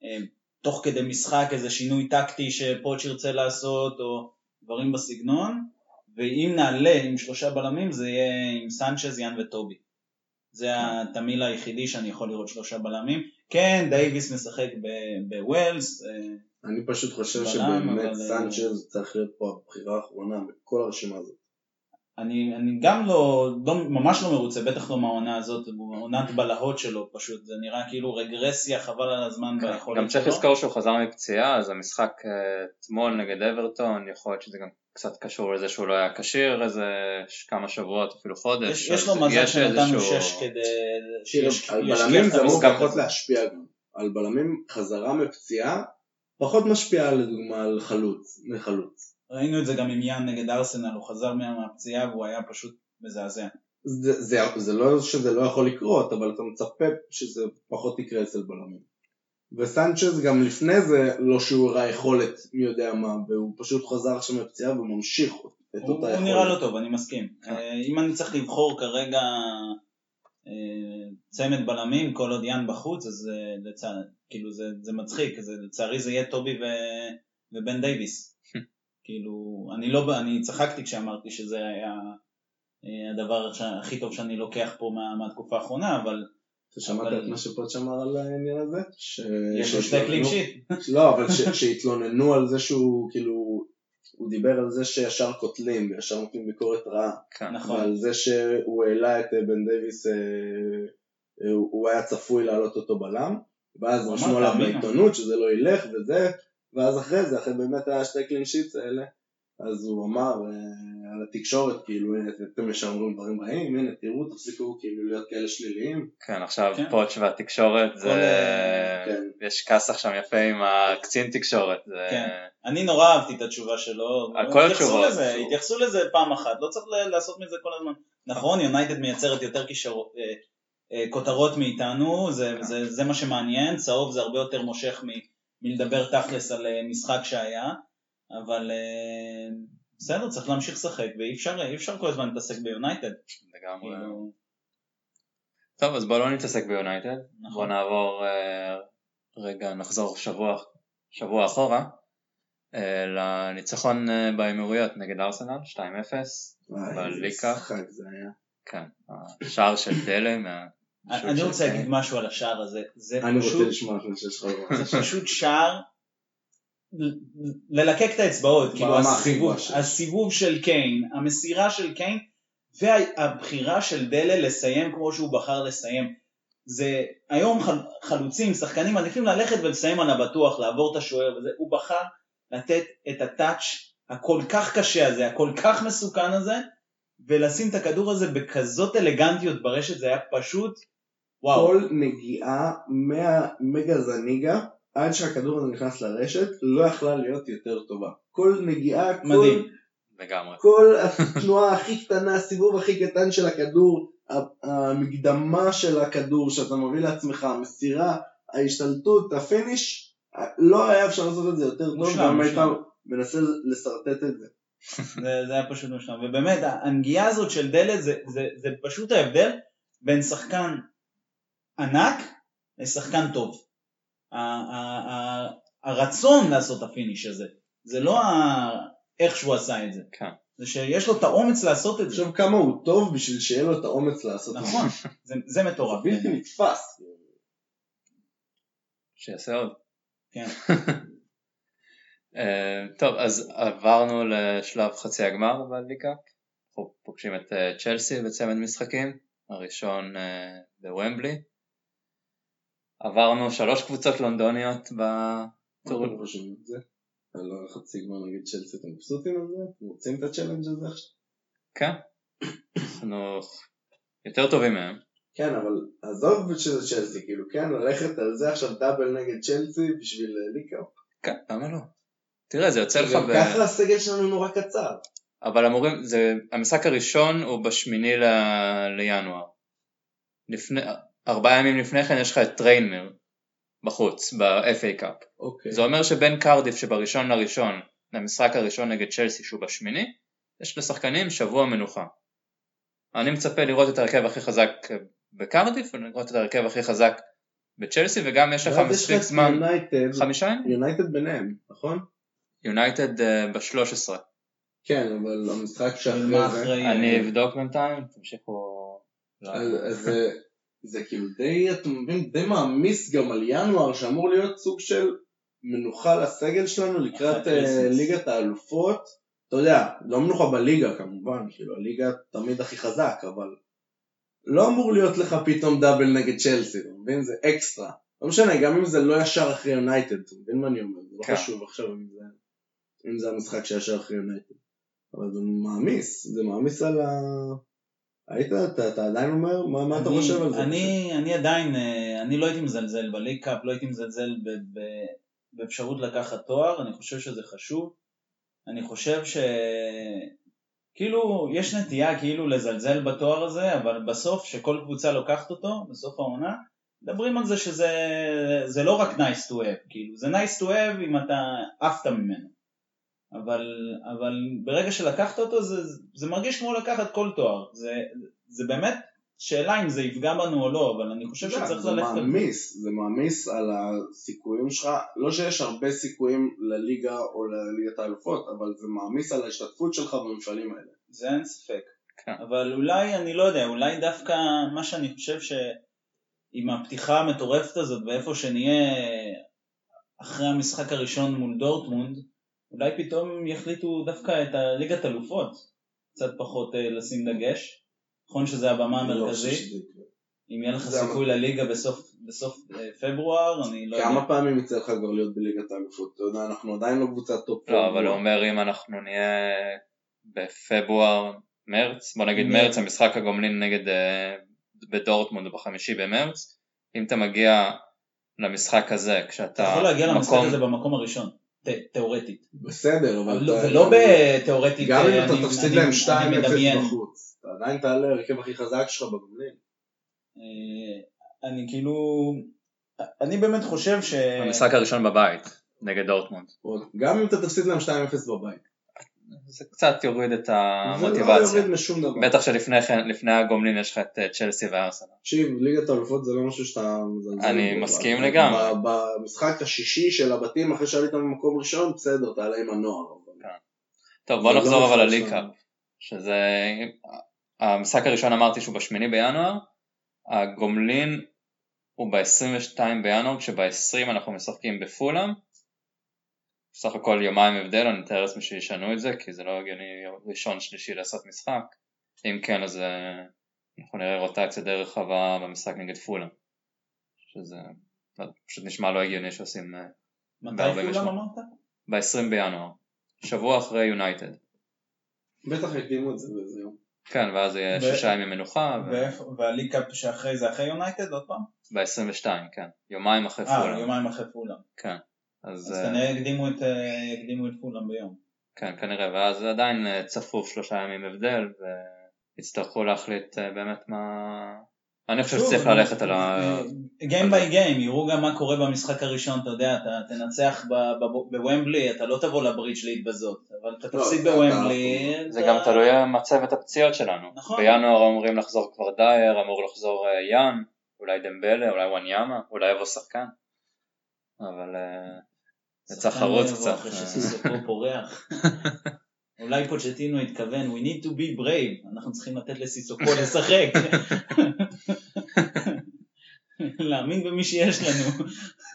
אה, תוך כדי משחק איזה שינוי טקטי שפוטש ירצה לעשות או דברים בסגנון, ואם נעלה עם שלושה בלמים זה יהיה עם סנצ'ז, יאן וטובי. זה התמהיל היחידי שאני יכול לראות שלושה בלמים. כן, דייוויס משחק בווילס, אה, אני פשוט חושב בלם, שבאמת אבל- סנצ'ז צריך להיות פה הבחירה האחרונה בכל הרשימה הזאת. אני, אני גם לא, לא, ממש לא מרוצה, בטח לא מהעונה הזאת, עונת בלהות שלו פשוט, זה נראה כאילו רגרסיה חבל על הזמן ביכולת שלו. גם צריך לזכור שהוא חזר מפציעה, אז המשחק אה, אתמול נגד אברטון, יכול להיות שזה גם קצת קשור לזה שהוא לא היה כשיר איזה כמה שבועות, אפילו חודש. יש, יש לו מזל שנתנו שש כדי כאילו, שיש- על בלמים זה אמור פחות. להשפיע גם. על בלמים חזרה מפציעה פחות משפיעה לדוגמה על חלוץ, מחלוץ. ראינו את זה גם עם יאן נגד ארסנל, הוא חזר מה- מהפציעה והוא היה פשוט מזעזע. זה, זה, זה לא שזה לא יכול לקרות, אבל אתה מצפה שזה פחות יקרה אצל בלמים. וסנצ'ז גם לפני זה לא שהוא הראה יכולת מי יודע מה, והוא פשוט חזר עכשיו מפציעה וממשיך את הוא, אותה הוא יכולת. נראה לא טוב, אני מסכים. אה, אם אני צריך לבחור כרגע אה, צמד בלמים, כל עוד יאן בחוץ, אז אה, לצע... כאילו זה, זה מצחיק, זה, לצערי זה יהיה טובי ו... ובן דייוויס. כאילו, אני לא, אני צחקתי כשאמרתי שזה היה אה, הדבר הכי טוב שאני לוקח פה מה, מהתקופה האחרונה, אבל אתה שמעת אבל- את מה שפוטש אמר על העניין הזה? ש... יש לו שתי קלין שיט. לא, אבל ש- שהתלוננו על זה שהוא כאילו, הוא דיבר על זה שישר קוטלים וישר נותנים ביקורת רעה. כן. נכון. ועל זה שהוא העלה את אה, בן דייוויס, אה, אה, הוא הוא היה צפוי להעלות אותו בלם, ואז הוא רשמו עליו. בעיתונות שזה לא ילך וזה, ואז אחרי זה, אחרי באמת השתי קלין שיטס האלה, אז הוא אמר אה, על התקשורת, כאילו, הנה, אתם ישר אומרים דברים רעים, הנה, תראו, תפסיקו כאילו להיות כאלה שליליים. כן, עכשיו כן. פוטש והתקשורת, זה... אה, כן. יש כסח שם יפה עם הקצין תקשורת. זה- כן. אני נורא אהבתי את התשובה שלו. על כל התייחסו התשובות. לזה, התייחסו לזה פעם אחת, לא צריך ל- לעשות מזה כל הזמן. נכון, יונייטד מייצרת יותר אה, אה, כותרות מאיתנו, זה- זה זה מה שמעניין, צהוב זה הרבה יותר מושך מ- מלדבר תכלס על אה, משחק שהיה, אבל אה, בסדר, צריך להמשיך לשחק, ואי אפשר אי אפשר כל הזמן להתעסק ביונייטד. לגמרי. כאילו, טוב, אז בואו לא נתעסק ביונייטד. נכון. בואו נעבור אה, רגע, נחזור שבוע, שבוע אחורה אה, לניצחון אה, באמירויות נגד ארסנל, 2-0. וואי, איזה בליקה. משחק זה היה. כן, השער של דלה מה... אני רוצה להגיד משהו על השער הזה, זה אני פשוט... רוצה לשמוע את מה שיש לך לומר. זה פשוט שער ללקק את האצבעות, כאילו הסיבוב, של קיין, המסירה של קיין והבחירה של דלה לסיים כמו שהוא בחר לסיים. זה היום חל, חלוצים, שחקנים מעדיפים ללכת ולסיים על הבטוח, לעבור את השוער וזה, הוא בחר לתת את הטאץ' הכל כך קשה הזה, הכל כך מסוכן הזה, ולשים את הכדור הזה בכזאת אלגנטיות ברשת, זה היה פשוט וואו. כל נגיעה מהגאזניגה עד שהכדור הזה נכנס לרשת לא יכלה להיות יותר טובה. כל נגיעה, כל, מדהים. לגמרי. כל התנועה הכי קטנה, הסיבוב הכי קטן של הכדור, המקדמה של הכדור שאתה מביא לעצמך, המסירה, ההשתלטות, הפיניש, לא היה אפשר לעשות את זה יותר טוב, גם היית. מנסה לשרטט את זה. זה, זה היה פשוט מושלם, ובאמת הנגיעה הזאת של דלה זה, זה, זה פשוט ההבדל בין שחקן ענק לשחקן טוב. ה- ה- ה- הרצון לעשות את הפיניש הזה, זה לא איך שהוא עשה את זה, כן. זה שיש לו את האומץ לעשות את זה, עכשיו כמה הוא טוב בשביל שיהיה לו את האומץ לעשות את זה. נכון, זה, זה מטורף, בלתי נתפס. שיעשה עוד. כן. אה, טוב, אז עברנו לשלב חצי הגמר בליגה. אנחנו פוגשים את אה, צ'לסי בצמד משחקים, הראשון אה, בוומבלי. עברנו שלוש קבוצות לונדוניות מה בטור... אתם חושבים על זה? על החצי גמר נגיד צ'לסי אתם מבסוטים על זה? אתם רוצים את הצ'לנג' הזה עכשיו? כן, אנחנו יותר טובים מהם. כן, אבל עזוב שזה צ'לסי, כאילו כן, ללכת על זה עכשיו double נגד צ'לסי בשביל אה, League Cup. כן, למה לא? תראה, זה יוצא לך גם ב... ככה הסגל שלנו נורא קצר. אבל אמורים, זה, המשחק הראשון הוא בשמיני ל, לינואר. לפני, ארבעה ימים לפני כן יש לך את טראנמר בחוץ, ב- FA Cup. אוקיי. זה אומר שבין קרדיף שבראשון לראשון למשחק הראשון נגד צ'לסי שהוא בשמיני, יש לשחקנים שבוע מנוחה. אני מצפה לראות את ההרכב הכי חזק בקרדיף ולראות את ההרכב הכי חזק בצ'לסי וגם יש לך מספיק זמן, יונייטד, חמישה ימים? יונייטד ביניהם, נכון? יונייטד אה, ב-13. כן, אבל המשחק שאחרי זה. אני אבדוק בינתיים, תמשיכו. אז אז זה- כאילו די, אתה מבין, די מעמיס גם על ינואר, שאמור להיות סוג של מנוחה לסגל שלנו לקראת אה. ליגת האלופות. אתה יודע, לא מנוחה בליגה כמובן, כאילו הליגה תמיד הכי חזק, אבל לא אמור להיות לך פתאום דאבל נגד צ'לסי, אתה מבין? זה אקסטרה. לא משנה, גם אם זה לא ישר אחרי יונייטד, אתה מבין מה אני אומר? זה לא כן. חשוב עכשיו אם זה, אם זה המשחק שישר אחרי יונייטד. אבל זה מעמיס, זה מעמיס על ה... היית, אתה, אתה עדיין אומר? מה, מה אתה אני- חושב על זה? אני, אני עדיין, אה, אני לא הייתי מזלזל בליג קאפ, לא הייתי מזלזל ב, ב, באפשרות לקחת תואר, אני חושב שזה חשוב. אני חושב ש... כאילו, יש נטייה כאילו לזלזל בתואר הזה, אבל בסוף, שכל קבוצה לוקחת אותו, בסוף העונה, מדברים על זה שזה זה לא רק nice to have, כאילו, זה nice to have אם אתה עפת ממנו. אבל, אבל ברגע שלקחת אותו זה, זה מרגיש כמו לקחת כל תואר, זה, זה באמת שאלה אם זה יפגע בנו או לא, אבל אני חושב יודע, שצריך זה ללכת על מעמיס, זה מעמיס על הסיכויים שלך, לא שיש הרבה סיכויים לליגה או לליגת האלופות, אבל זה מעמיס על ההשתתפות שלך במפעלים האלה. זה אין ספק. כן. אבל אולי, אני לא יודע, אולי דווקא מה שאני חושב שעם הפתיחה המטורפת הזאת ואיפה שנהיה אחרי המשחק הראשון מול דורטמונד, אולי פתאום יחליטו דווקא את הליגת אלופות קצת פחות אה, לשים דגש. נכון שזה הבמה לא המרכזית. אם יהיה לך סיכוי לליגה בסוף, בסוף אה, פברואר, אני לא יודע. כמה פעמים יצא לך כבר להיות בליגת האלופות? אתה יודע, אנחנו עדיין לא קבוצת טופ. לא, אבל הוא אומר אם אנחנו נהיה בפברואר, מרץ, בוא נגיד מרץ. מרץ, המשחק הגומלין נגד אה, דורטמונד בחמישי במרץ, אם אתה מגיע למשחק הזה כשאתה אתה יכול להגיע למשחק הזה במקום הראשון, תיאורטית. בסדר, אבל... לא- אתה- ולא בתיאורטית, גם אם אה, אתה תפסיד להם אני 2-0 מדמיין. בחוץ, אתה עדיין תעלה הרכב הכי חזק שלך בגומלין. אה, אני כאילו, אני באמת חושב ש... המשחק הראשון בבית נגד דורטמונד. גם אם אתה תפסיד להם 2-0 בבית. זה קצת יוריד את זה לא המוטיבציה. יוריד משום דבר. בטח שלפני כן, לפני הגומלין יש לך את אה, צ'לסי וארסנל. תקשיב, ליגת האלופות זה לא משהו שאתה מזלזל אני. מסכים לגמרי. במשחק השישי של הבתים אחרי שעלית ממקום ראשון, בסדר, תעלה עם הנוער. אבל- טוב בוא לא נחזור אבל לליקאפ. שזה המשחק הראשון אמרתי שהוא בשמיני בינואר, הגומלין הוא ב-22 בינואר כשב-20 אנחנו משחקים בפולאם, בסך הכל יומיים הבדל, אני מתאר לעצמי שישנו את זה כי זה לא הגיוני ראשון שלישי לעשות משחק, אם כן אז אה, אנחנו נראה רוטציה די רחבה במשחק נגד פולאם, שזה לא פשוט נשמע לא הגיוני שעושים אה, מתי ב-48. כולם אמרת? ב-20 בינואר, שבוע אחרי יונייטד. בטח יקדימו את זה באיזה יום. כן, ואז יהיה ו- שישה ימי מנוחה, ואיפה- והליקאפ שאחרי זה אחרי יונייטד עוד פעם? ב-22, כן. יומיים אחרי אה, פולאם. יומיים אחרי פולאם. כן. אז אז אה, כנראה יקדימו את, אה, יקדימו את פולאם ביום. כן, כנראה, ואז עדיין אה, צפוף שלושה ימים הבדל, ויצטרכו להחליט באמת מה... אני חושב שצריך ללכת על ה... גיים ביי גיים, יראו גם מה קורה במשחק הראשון, אתה יודע, אתה תנצח ב- ב- בוומבלי, אתה לא תבוא לברידג' להתבזות, אבל אתה לא, תפסיד בוומבלי, זה גם תלוי מצבת הפציעות שלנו. נכון. בינואר אמורים לחזור כבר דייר, אמור לחזור יאן, אולי דמבלה, אולי וואניאמה, אולי יבוא שחקן. אבל לא יבוא קצת. אחרי שסיסוקו פורח. אולי פוצ'טינו התכוון, we need to be brave, אנחנו צריכים לתת לסיסוקו לשחק. להאמין במי שיש לנו.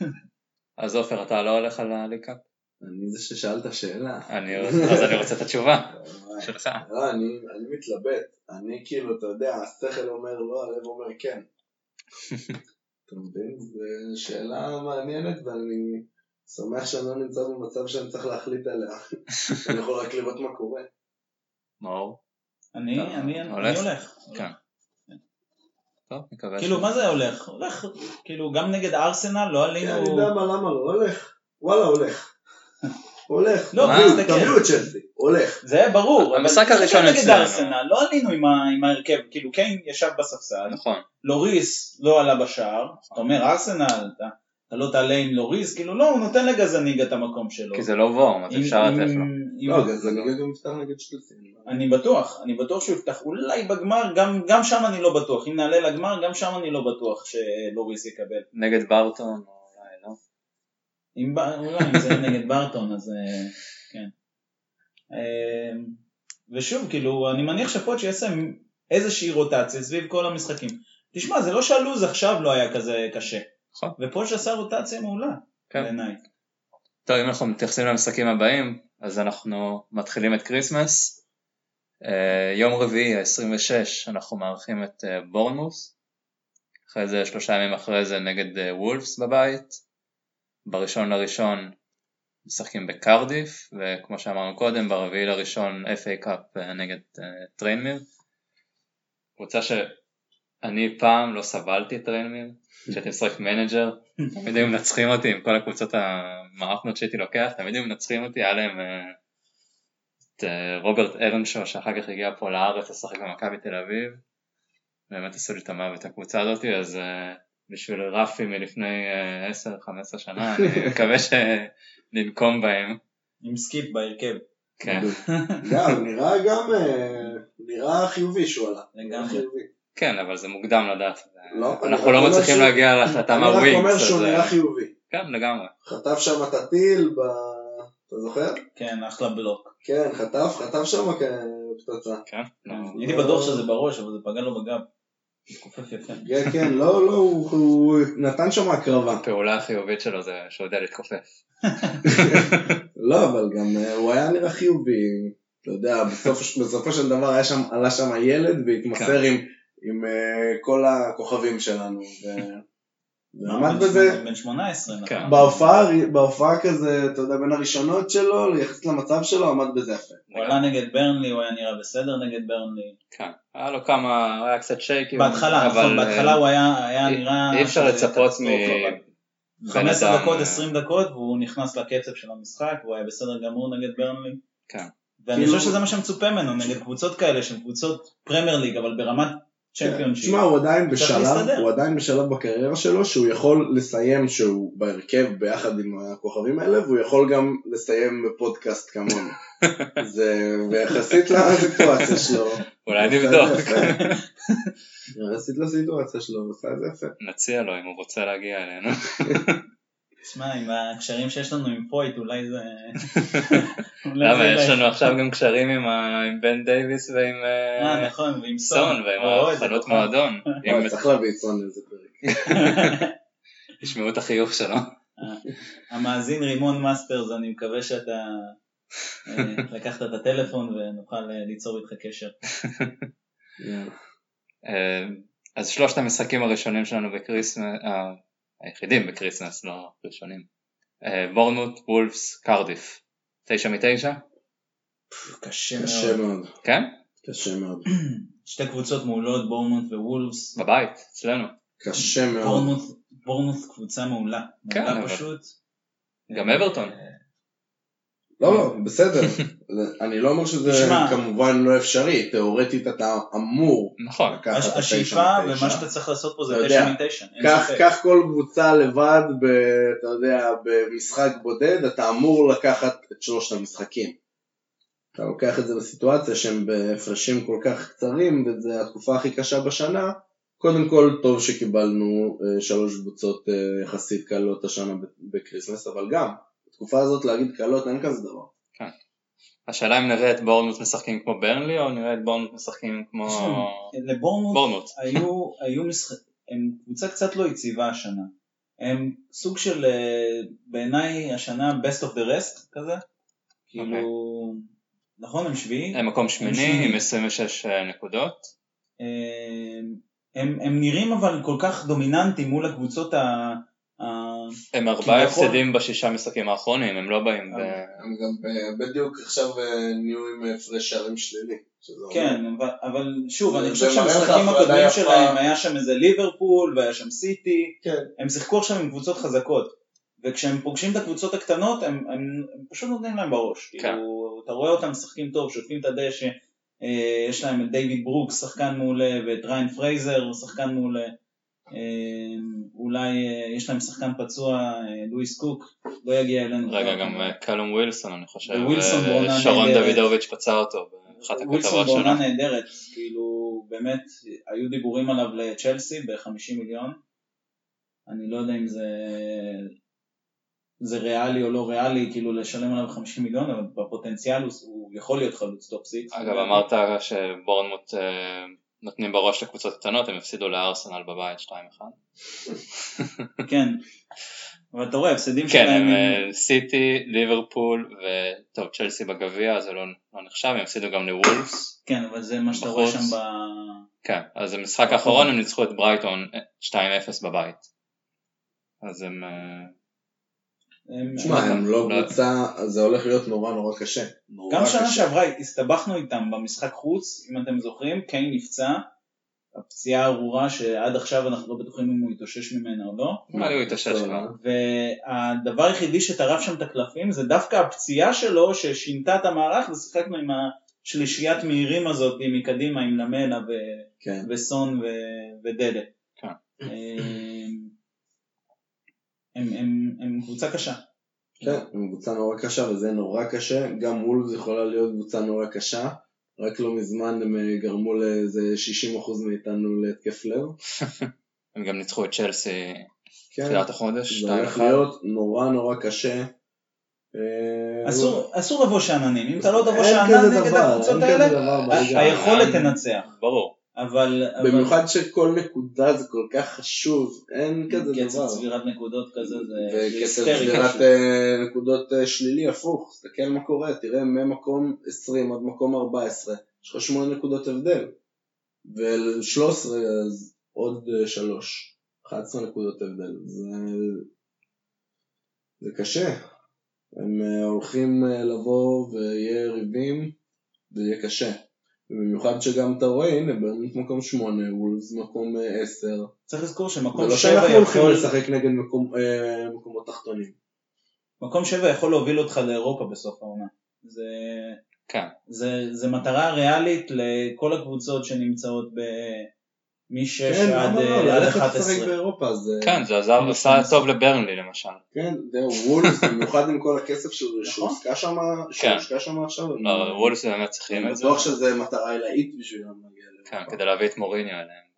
אז עופר, אתה לא הולך על הליקאפ? אני זה ששאל את השאלה. אני- אז אני רוצה את התשובה. שלך. לא, אני אני מתלבט. אני כאילו, אתה יודע, השכל אומר לא, הלב אומר כן. אתה מבין? זו שאלה מעניינת ואני שמח שאני לא נמצא במצב שאני צריך להחליט עליה. אני יכול רק לראות מה קורה. מאור? אני אני- אני הולך? כן. טוב, נקווה ש... כאילו, מה זה הולך? הולך, כאילו, גם נגד ארסנל לא כן, אני עלינו... יודע מה, למה לא הולך. וואלה, הולך. הולך. לא, תביאו- את צ'לסי, הולך. זה ברור. אבל המשחק הראשון נגד אצלנו. ארסנל, לא עלינו עם ההרכב, כאילו קיין ישב בספסל, נכון. לוריס לא עלה בשער, אתה אומר ארסנל, אתה לא תעלה עם לוריס, כאילו לא, הוא נותן לגזניגה את המקום שלו. כי זה לא וורם, אז אפשר לתת לו. לא, אז אני גם יפתח נגד צ'לסי. אני בטוח, אני בטוח שהוא יפתח, אולי בגמר, גם, גם שם אני לא בטוח, אם נעלה לגמר, גם שם אני לא בטוח שלוריס יקבל. נגד ברטון, או אולי לא. אם, אולי אם זה נגד ברטון, אז אה, כן. אה, ושוב, כאילו, אני מניח שפוטש יעשה איזושהי רוטציה סביב כל המשחקים. תשמע, זה לא שהלו"ז עכשיו לא היה כזה קשה. נכון. ופוץ' עשה רוטציה מעולה, כן. בעיניי. טוב, אם אנחנו מתייחסים למשחקים הבאים, אז אנחנו מתחילים את כריסמס. אה, יום רביעי, ה-26, אנחנו מארחים את אה, בורנמות'. אחרי זה, שלושה ימים אחרי זה, נגד אה, וולפס בבית. בראשון לראשון משחקים בקרדיף, וכמו שאמרנו קודם, ברביעי לראשון FA Cup נגד טריינמיר. קבוצה שאני פעם לא סבלתי את טריינמיר, כשהייתי משחק manager, תמיד היו מנצחים אותי עם כל הקבוצות המאפנות שהייתי לוקח, תמיד היו מנצחים אותי, היה להם אה, את אה, רוברט ארנשו שאחר כך הגיע פה לארץ לשחק במכבי תל אביב, באמת עשו לי את המוות הקבוצה הזאת, אז אה, בשביל רפי מלפני אה, 10-15 שנה, אני מקווה שננקום בהם, עם סקיפ בהרכב. כן, גם, נראה גם, אה, נראה חיובי שהוא עלה. לגמרי. כן, אבל זה מוקדם לדעת, לא, אנחנו לא מצליחים שהוא- להגיע להחלטה אני רק מהווינקס, אומר שהוא נראה אה, חיובי. כן, לגמרי, חטף שם את הטיל, ב... אתה זוכר? כן, אחלה בלוק. כן, חטף, חטף שם כפצצה. כן, לא, הייתי בטוח שזה בראש, אבל זה פגע לו בגב. כן, כן, לא, לא, הוא, נתן שם הקרבה. הפעולה החיובית שלו זה שהוא יודע להתכופף. לא, אבל גם אה, הוא היה נראה חיובי. אתה יודע, בסופו של דבר היה שם, עלה שם ילד והתמסר עם, עם אה, כל הכוכבים שלנו. ו... ועמד בזה, בן 18, כן. נכון? בהופעה, בהופעה כזה, אתה יודע, בין הראשונות שלו, יחסית למצב שלו, עמד בזה יפה. הוא עלה נגד ברנלי, הוא היה נראה בסדר נגד ברנלי. כן, היה לו כמה, הוא היה קצת שייקים, בהתחלה, אבל, נכון, בהתחלה אה, הוא היה נראה... אי אפשר לצפות מבן 15 אדם, דקות, אה, 20 דקות, והוא נכנס לקצב של המשחק, והוא היה בסדר גמור נגד ברנלי. כן. ואני כאילו- חושב שזה מה שמצופה ממנו, נגד קבוצות כאלה, שהן קבוצות פרמייר ליג, אבל ברמת צ'מפיונשיפ. תשמע, הוא עדיין בשלב. הוא עדיין בשלב בקריירה שלו שהוא יכול לסיים שהוא בהרכב ביחד עם הכוכבים האלה, והוא יכול גם לסיים בפודקאסט כמונו. זה, ויחסית לסיטואציה שלו. אולי נבדוק. יחסית לסיטואציה שלו, הוא עשה את זה יפה. נציע לו אם הוא רוצה להגיע אלינו. תשמע, עם הקשרים שיש לנו עם פויט, אולי זה... למה, יש. לנו עכשיו גם קשרים עם בן דייוויס ועם אה, אה, נכון, ועם סון. ועם כוכב. מועדון. וואי, צריך להביא את סון לאיזה פרק. תשמעו את החיוך שלו. המאזין רימון מאסטרס, אני מקווה שאתה אה, לקחת את הטלפון ונוכל אה, ליצור איתך קשר. אה, אז שלושת המשחקים הראשונים שלנו בקריסמס, אה, היחידים בקריסמס, לא ראשונים. אה, בורנמות', וולפס, קרדיף. תשע מתשע? קשה קשה מאוד. מאוד, כן? קשה מאוד. שתי קבוצות מעולות, בורנמות' ווולפס. בבית, אצלנו. קשה מאוד. בורנמות' קבוצה מעולה. כן, מעולה אבל- פשוט. גם אברטון. לא, לא, בסדר. אני לא אומר שזה תשמע. כמובן לא אפשרי, תאורטית אתה אמור נכון. לקחת את הש- התשע השאיפה. ומה שאתה צריך לעשות פה זה אתה תשע יודע, מתשע. אין קח, ספק. קח כל קבוצה לבד, ב, אתה יודע, במשחק בודד, אתה אמור לקחת את שלושת המשחקים. אתה לוקח את זה בסיטואציה שהם בהפרשים כל כך קצרים, וזו התקופה הכי קשה בשנה, קודם כל טוב שקיבלנו אה, שלוש קבוצות אה, יחסית קלות השנה ב- בקריסמס, אבל גם, בתקופה הזאת להגיד קלות אין כזה דבר. השאלה אם נראה את בורנמות' משחקים כמו ברנלי או נראה את בורנמות' משחקים כמו לבורנמוט בורנמוט. היו, היו משחק... הם קבוצה קצת לא יציבה השנה. הם סוג של, אה, בעיניי השנה best of the rest כזה. כאילו, נכון הם שביעי? הם מקום שמיני. עם 26 נקודות. אה, הם, הם נראים אבל כל כך דומיננטיים מול הקבוצות ה... הם ארבעה הפסדים בשישה משחקים האחרונים, הם לא באים ב... הם גם אה, בדיוק עכשיו אה, נהיו עם הפרש שערים שלילי. כן, אבל, שוב, אני חושב שהמשחקים הקודמים. שלהם היה שם איזה ליברפול והיה שם סיטי, כן. הם שיחקו עכשיו עם קבוצות חזקות. וכשהם פוגשים את הקבוצות הקטנות הם, הם, הם פשוט נותנים להם בראש. כן. כאילו, אתה רואה אותם משחקים טוב, שוטפים את הדשא, אה, יש להם את דיוויד ברוקס, שחקן מעולה, ואת ריין פרייזר, שחקן מעולה. אה, אולי אה, יש להם שחקן פצוע, אה, לואיס קוק, לא יגיע אלינו. רגע, גם אה, קלום ווילסון אני חושב, ווילסון בעונה שרון נהדרת. דוידוביץ' פצע אותו באחת ווילסון הכתבות בעונה שלו. נהדרת, כאילו באמת היו דיבורים עליו לצ'לסי ב-50 מיליון, אני לא יודע אם זה, זה ריאלי או לא ריאלי, כאילו לשלם עליו 50 מיליון, אבל בפוטנציאל הוא, הוא יכול להיות חלוץ top six. אגב אמרת שבורנמות' נותנים בראש לקבוצות קטנות, הם הפסידו לארסנל בבית 2-1. כן, אבל אתה רואה, הפסדים כן, שלהם, הם הם- אה, סיטי, ליברפול וטוב צ'לסי בגביע זה לא לא נחשב, הם הפסידו גם לוולפס. כן, אבל זה מה שאתה רואה. שם ב... כן, אז במשחק האחרון הם ניצחו את ברייטון אה, 2-0 בבית. אז הם... אה, הם- תשמע, הם לא לא- קבוצה, זה הולך להיות נורא נורא קשה. נורא גם שנה. שעברה הסתבכנו איתם במשחק חוץ, אם אתם זוכרים, קיין נפצע, הפציעה הארורה שעד עכשיו אנחנו לא בטוחים אם הוא יתאושש ממנה או לא, נראה לי הוא התאושש כבר. והדבר היחידי שטרף שם את הקלפים זה דווקא הפציעה שלו ששינתה את המערך ושיחקנו עם השלישיית מהירים הזאת מקדימה עם למלה ו- כן. וסון ו- ודדה. כן. הם, הם, הם, קבוצה קשה. כן, הם קבוצה נורא קשה וזה נורא קשה, גם וולפס יכולה להיות קבוצה נורא קשה, רק לא מזמן הם אה, גרמו לאיזה 60% מאיתנו להתקף לב. הם גם ניצחו את צ'לסי כן, תחילת החודש, זה הולך 2-1. להיות נורא נורא קשה. אה, אסור, אסור לבוא שאננים, אם אתה לא תבוא שאנן נגד הקבוצות האלה. היכולת תנצח. ברור. אבל... אבל- במיוחד שכל נקודה זה כל כך חשוב, אין כזה קצב דבר. צבירת נקודות כזה זה וקצב היסטרי צבירת פשוט. אה, נקודות אה, שלילי הפוך, תסתכל מה קורה, תראה ממקום 20 עד מקום 14, יש לך 8 נקודות הבדל, ול-13 אז עוד 3, 11 נקודות הבדל, זה, זה קשה, הם אה, הולכים אה, לבוא ויהיה ריבים, זה יהיה קשה. ובמיוחד שגם אתה רואה, הנה, באמת מקום 8, וולס מקום אה, 10, צריך לזכור זה שמקום לא שבע שאנחנו הולכים יכול... לשחק נגד מקום, אה, מקומות תחתונים. מקום שבע יכול להוביל אותך לאירופה בסוף העונה. זה, כן. זה, זה מטרה ריאלית לכל הקבוצות שנמצאות ב... מ-6 כן, עד, למה לא? עד ללכת 11. לשחק באירופה, זה... כן, זה עזר, עשה טוב לברנלי למשל. כן, זהו, וולפס, במיוחד עם כל הכסף שהוא- נכון. שהושקע שם, כן. שהושקע שם עכשיו. לא, וולפס באמת צריכים את זה. בטוח שזה מטרה עילאית בשבילם להגיע כן, לאירופה. כדי להביא את מוריניו אליהם.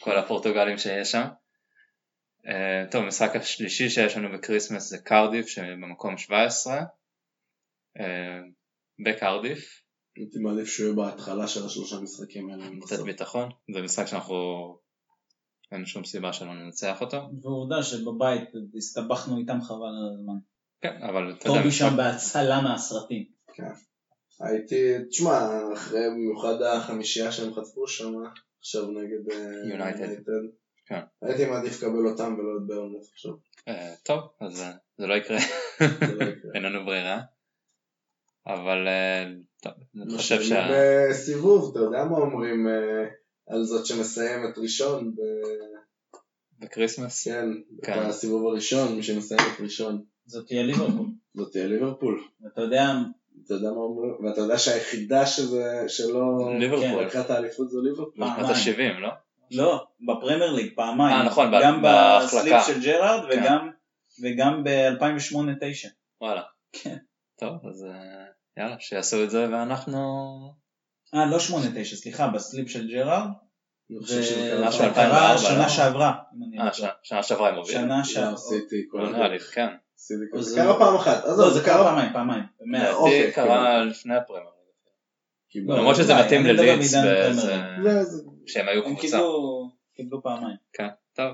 כל הפורטוגלים שיש שם. אה, טוב, המשחק השלישי שיש לנו בקריסמס זה קרדיף שבמקום 17. אה, בקרדיף, הייתי מעדיף שהוא יהיה בהתחלה של השלושה משחקים האלה. קצת. ביטחון. זה משחק שאנחנו... אין שום סיבה שלא ננצח אותו. ועובדה שבבית הסתבכנו איתם חבל על הזמן. כן, אבל אתה יודע, טובי שם בהצלה מהסרטים. הייתי, תשמע, אחרי במיוחד החמישייה שהם חטפו שם, עכשיו נגד אה, יונייטד. יונייטד. כן. הייתי מעדיף לקבל אותם ולא את ברנף עכשיו. אה, טוב, אז אה, זה לא יקרה, זה לא יקרה. אין לנו ברירה. אבל אה, טוב, אני חושב שה... בסיבוב, אתה יודע מה אומרים אה, על זאת שמסיימת ראשון? ב- בקריסמס? כן, כן. בסיבוב הראשון, מי שמסיימת ראשון, זאת תהיה ליברפול. זאת תהיה ליברפול. ואתה יודע, אתה יודע מה אומרים? ואתה יודע שהיחידה שזה, שלא ליברפול. לקחה את האליפות זו ליברפול. מה? בשנות ה-70, לא? לא, בפרמייר ליג פעמיים. אה, נכון, גם בהחלקה. ב slip של ג'רארד כן. וגם, וגם ב-2008-2009. וואלה. כן. טוב, אז אה, יאללה, שיעשו את זה ואנחנו... אה, לא 8-9, סליחה, ב slip של ג'רארד. אני חושב שזה קרה משהו וזה פעם. 2004, קרה שנה לא? שעברה. לא אה. שנה- שנה שעברה הם הובילו. שנה לא, שעברה. עשיתי כל לא הזמן. כן. זה זה- קרה פעם אחת. לא, עזוב, זה קרה פעמיים, פעמיים. במאה. לא, אוקיי, לדעתי קרה לפני הפרמייר. כאילו, לא, למרות שזה מתאים. הפרמייר לא, זה- שהם היו הם קבוצה. קיבלו, קיבלו פעמיים. כן, טוב.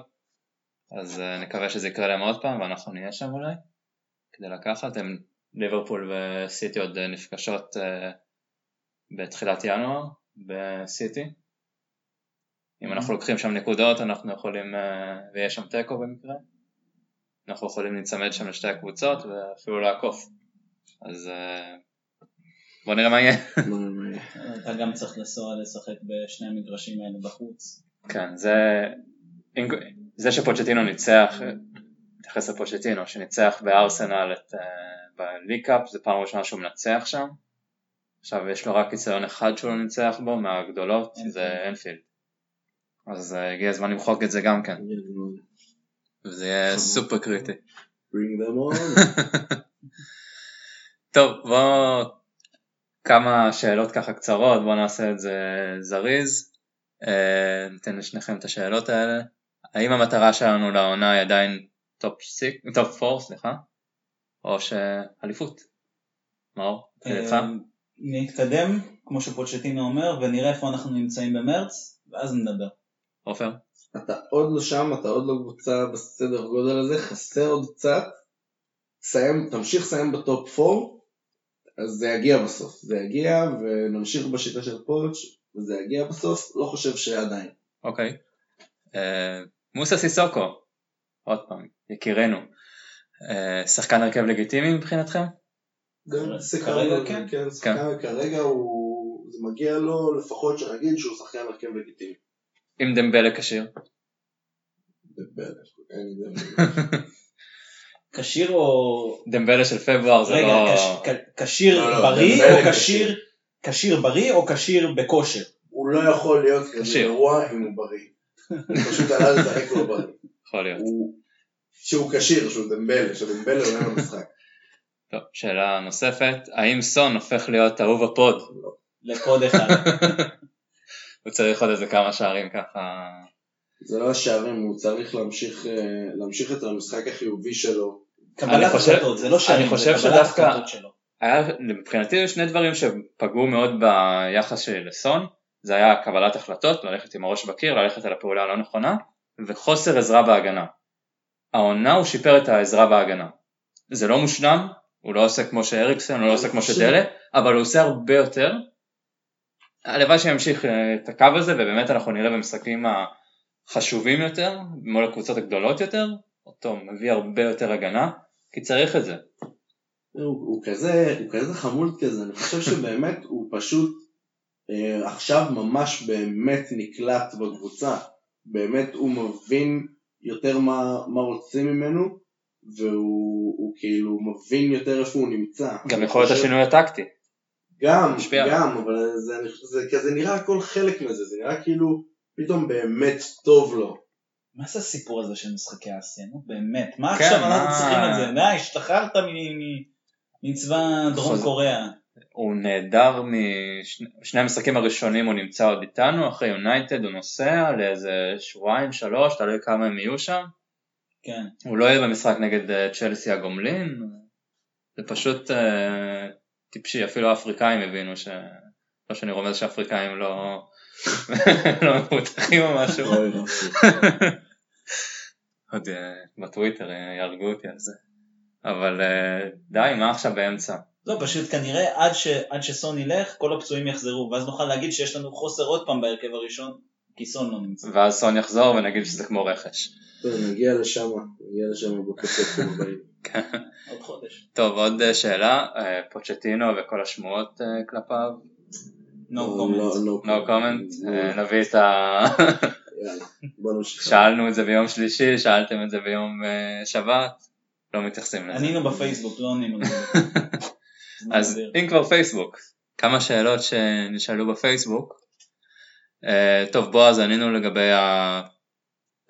אז אה, נקווה שזה יקרה להם עוד פעם ואנחנו נהיה שם אולי. כדי לקחת. הם ליברפול וסיטי עוד אה, נפגשות אה, בתחילת ינואר בסיטי. אם אנחנו לוקחים שם נקודות אנחנו יכולים, אה, ויש שם תיקו במקרה, אנחנו יכולים להיצמד שם לשתי הקבוצות ואפילו לעקוף. אז בוא נראה מה יהיה. אתה גם צריך לנסוע לשחק בשני המגרשים האלה בחוץ. כן, זה, זה שפוצ'טינו ניצח, מתייחס לפוצ'טינו, שניצח בארסנל את בליקאפ, זו פעם ראשונה שהוא מנצח שם. עכשיו יש לו רק ניסיון אחד שהוא לא ניצח בו, מהגדולות, זה אנפילד. אז אה, הגיע הזמן למחוק את זה גם כן, וזה יהיה סופר קריטי. bring them on. טוב, בואו כמה שאלות ככה קצרות, בואו נעשה את זה זריז. אה, ניתן לשניכם את השאלות האלה. האם המטרה שלנו לעונה היא עדיין טופ 6, טופ 4, סליחה, או שאליפות? מאור, תלך. אה, נתקדם, כמו שפוצ'טינו אומר, ונראה איפה אנחנו נמצאים במרץ, ואז נדבר. עופר? אתה עוד לא שם, אתה עוד לא קבוצה בסדר גודל הזה, חסר עוד קצת. סיים, תמשיך לסיים בטופ 4, אז זה יגיע בסוף. זה יגיע, ונמשיך בשיטה של פוץ', וזה יגיע בסוף, לא חושב שעדיין. אוקיי. אה, מוסה סיסוקו, עוד פעם, יקירנו. אה, שחקן הרכב לגיטימי מבחינתכם? גם זה כרגע כרגע, כן. כן, שחקן כרגע הוא, זה מגיע לו לפחות שנגיד שהוא שחקן הרכב לגיטימי. עם דמבלה כשיר? אין כשיר או... דמבלה של פברואר זה רגע, לא... כ- כשיר לא, לא, בריא או כשיר... כשיר בריא או כשיר בכושר? הוא לא יכול להיות כזה כשיר. גרוע אם הוא בריא. הוא פשוט עלה לשחק לא בריא. יכול להיות. הוא- שהוא כשיר, שהוא דמבלה, שדמבלה עולה למשחק. טוב, שאלה נוספת, האם סון הופך להיות אהוב הפוד? לקוד אחד. הוא צריך עוד איזה כמה שערים ככה... זה לא השערים, הוא צריך להמשיך, אה, להמשיך את המשחק החיובי שלו. אני קבלת חושב- החלטות, זה לא שערים, אני זה חושב קבלת שדווקא- החלטות שלו. היה מבחינתי היו שני דברים שפגעו מאוד ביחס שלי לסון, זה היה קבלת החלטות, ללכת עם הראש בקיר, ללכת על הפעולה הלא נכונה, וחוסר עזרה בהגנה. העונה הוא שיפר את העזרה בהגנה. זה לא מושלם, הוא לא עושה כמו שאריקסון, הוא לא עושה כמו שדלה, אבל הוא עושה הרבה יותר. הלוואי שימשיך אה, את הקו הזה, ובאמת אנחנו נראה במשחקים החשובים יותר, מול הקבוצות הגדולות יותר, אותו מביא הרבה יותר הגנה, כי צריך את זה. הוא, הוא כזה, הוא כזה חמוד כזה, אני חושב שבאמת הוא פשוט אה, עכשיו ממש באמת נקלט בקבוצה. באמת הוא מבין יותר מה, מה רוצים ממנו, והוא הוא כאילו מבין יותר איפה הוא נמצא. גם יכול להיות השינוי הטקטי. גם, משפיע. גם, אבל זה, זה כזה נראה הכל חלק מזה, זה נראה כאילו פתאום באמת טוב לו. מה זה הסיפור הזה של משחקי אסיה? נו באמת, מה כן, עכשיו מה- אנחנו צריכים את זה? די, השתחררת מ- מ- מצבא דרום חוז- קוריאה. הוא נהדר משני המשחקים הראשונים הוא נמצא עוד איתנו, אחרי יונייטד הוא נוסע לאיזה שבועיים שלוש, תלוי כמה הם יהיו שם. כן. הוא לא יהיה במשחק נגד אה, צ'לסי הגומלין, זה פשוט אה, טיפשי, אפילו האפריקאים הבינו ש... לא שאני רומז שאפריקאים לא, לא מפותחים או משהו. לא. עוד אה, בטוויטר אה, יהרגו אותי על זה. אבל די, מה עכשיו באמצע? לא, פשוט כנראה עד, ש, עד שסון ילך, כל הפצועים יחזרו, ואז נוכל להגיד שיש לנו חוסר עוד פעם בהרכב הראשון, כי סון לא נמצא. ואז סון יחזור ונגיד שזה כמו רכש. טוב, נגיע לשם, נגיע לשם בקצת הבאים. עוד חודש. טוב, עוד אה, שאלה, אה, פוצ'טינו וכל השמועות אה, כלפיו, No לא, comment. לא no comment, לא. נביא את ה... שאלנו את זה ביום שלישי, שאלתם את זה ביום שבת, לא מתייחסים לזה. ענינו בפייסבוק, לא ענינו. אז. אם כבר פייסבוק, כמה שאלות שנשאלו בפייסבוק. אה, טוב, בועז, ענינו לגבי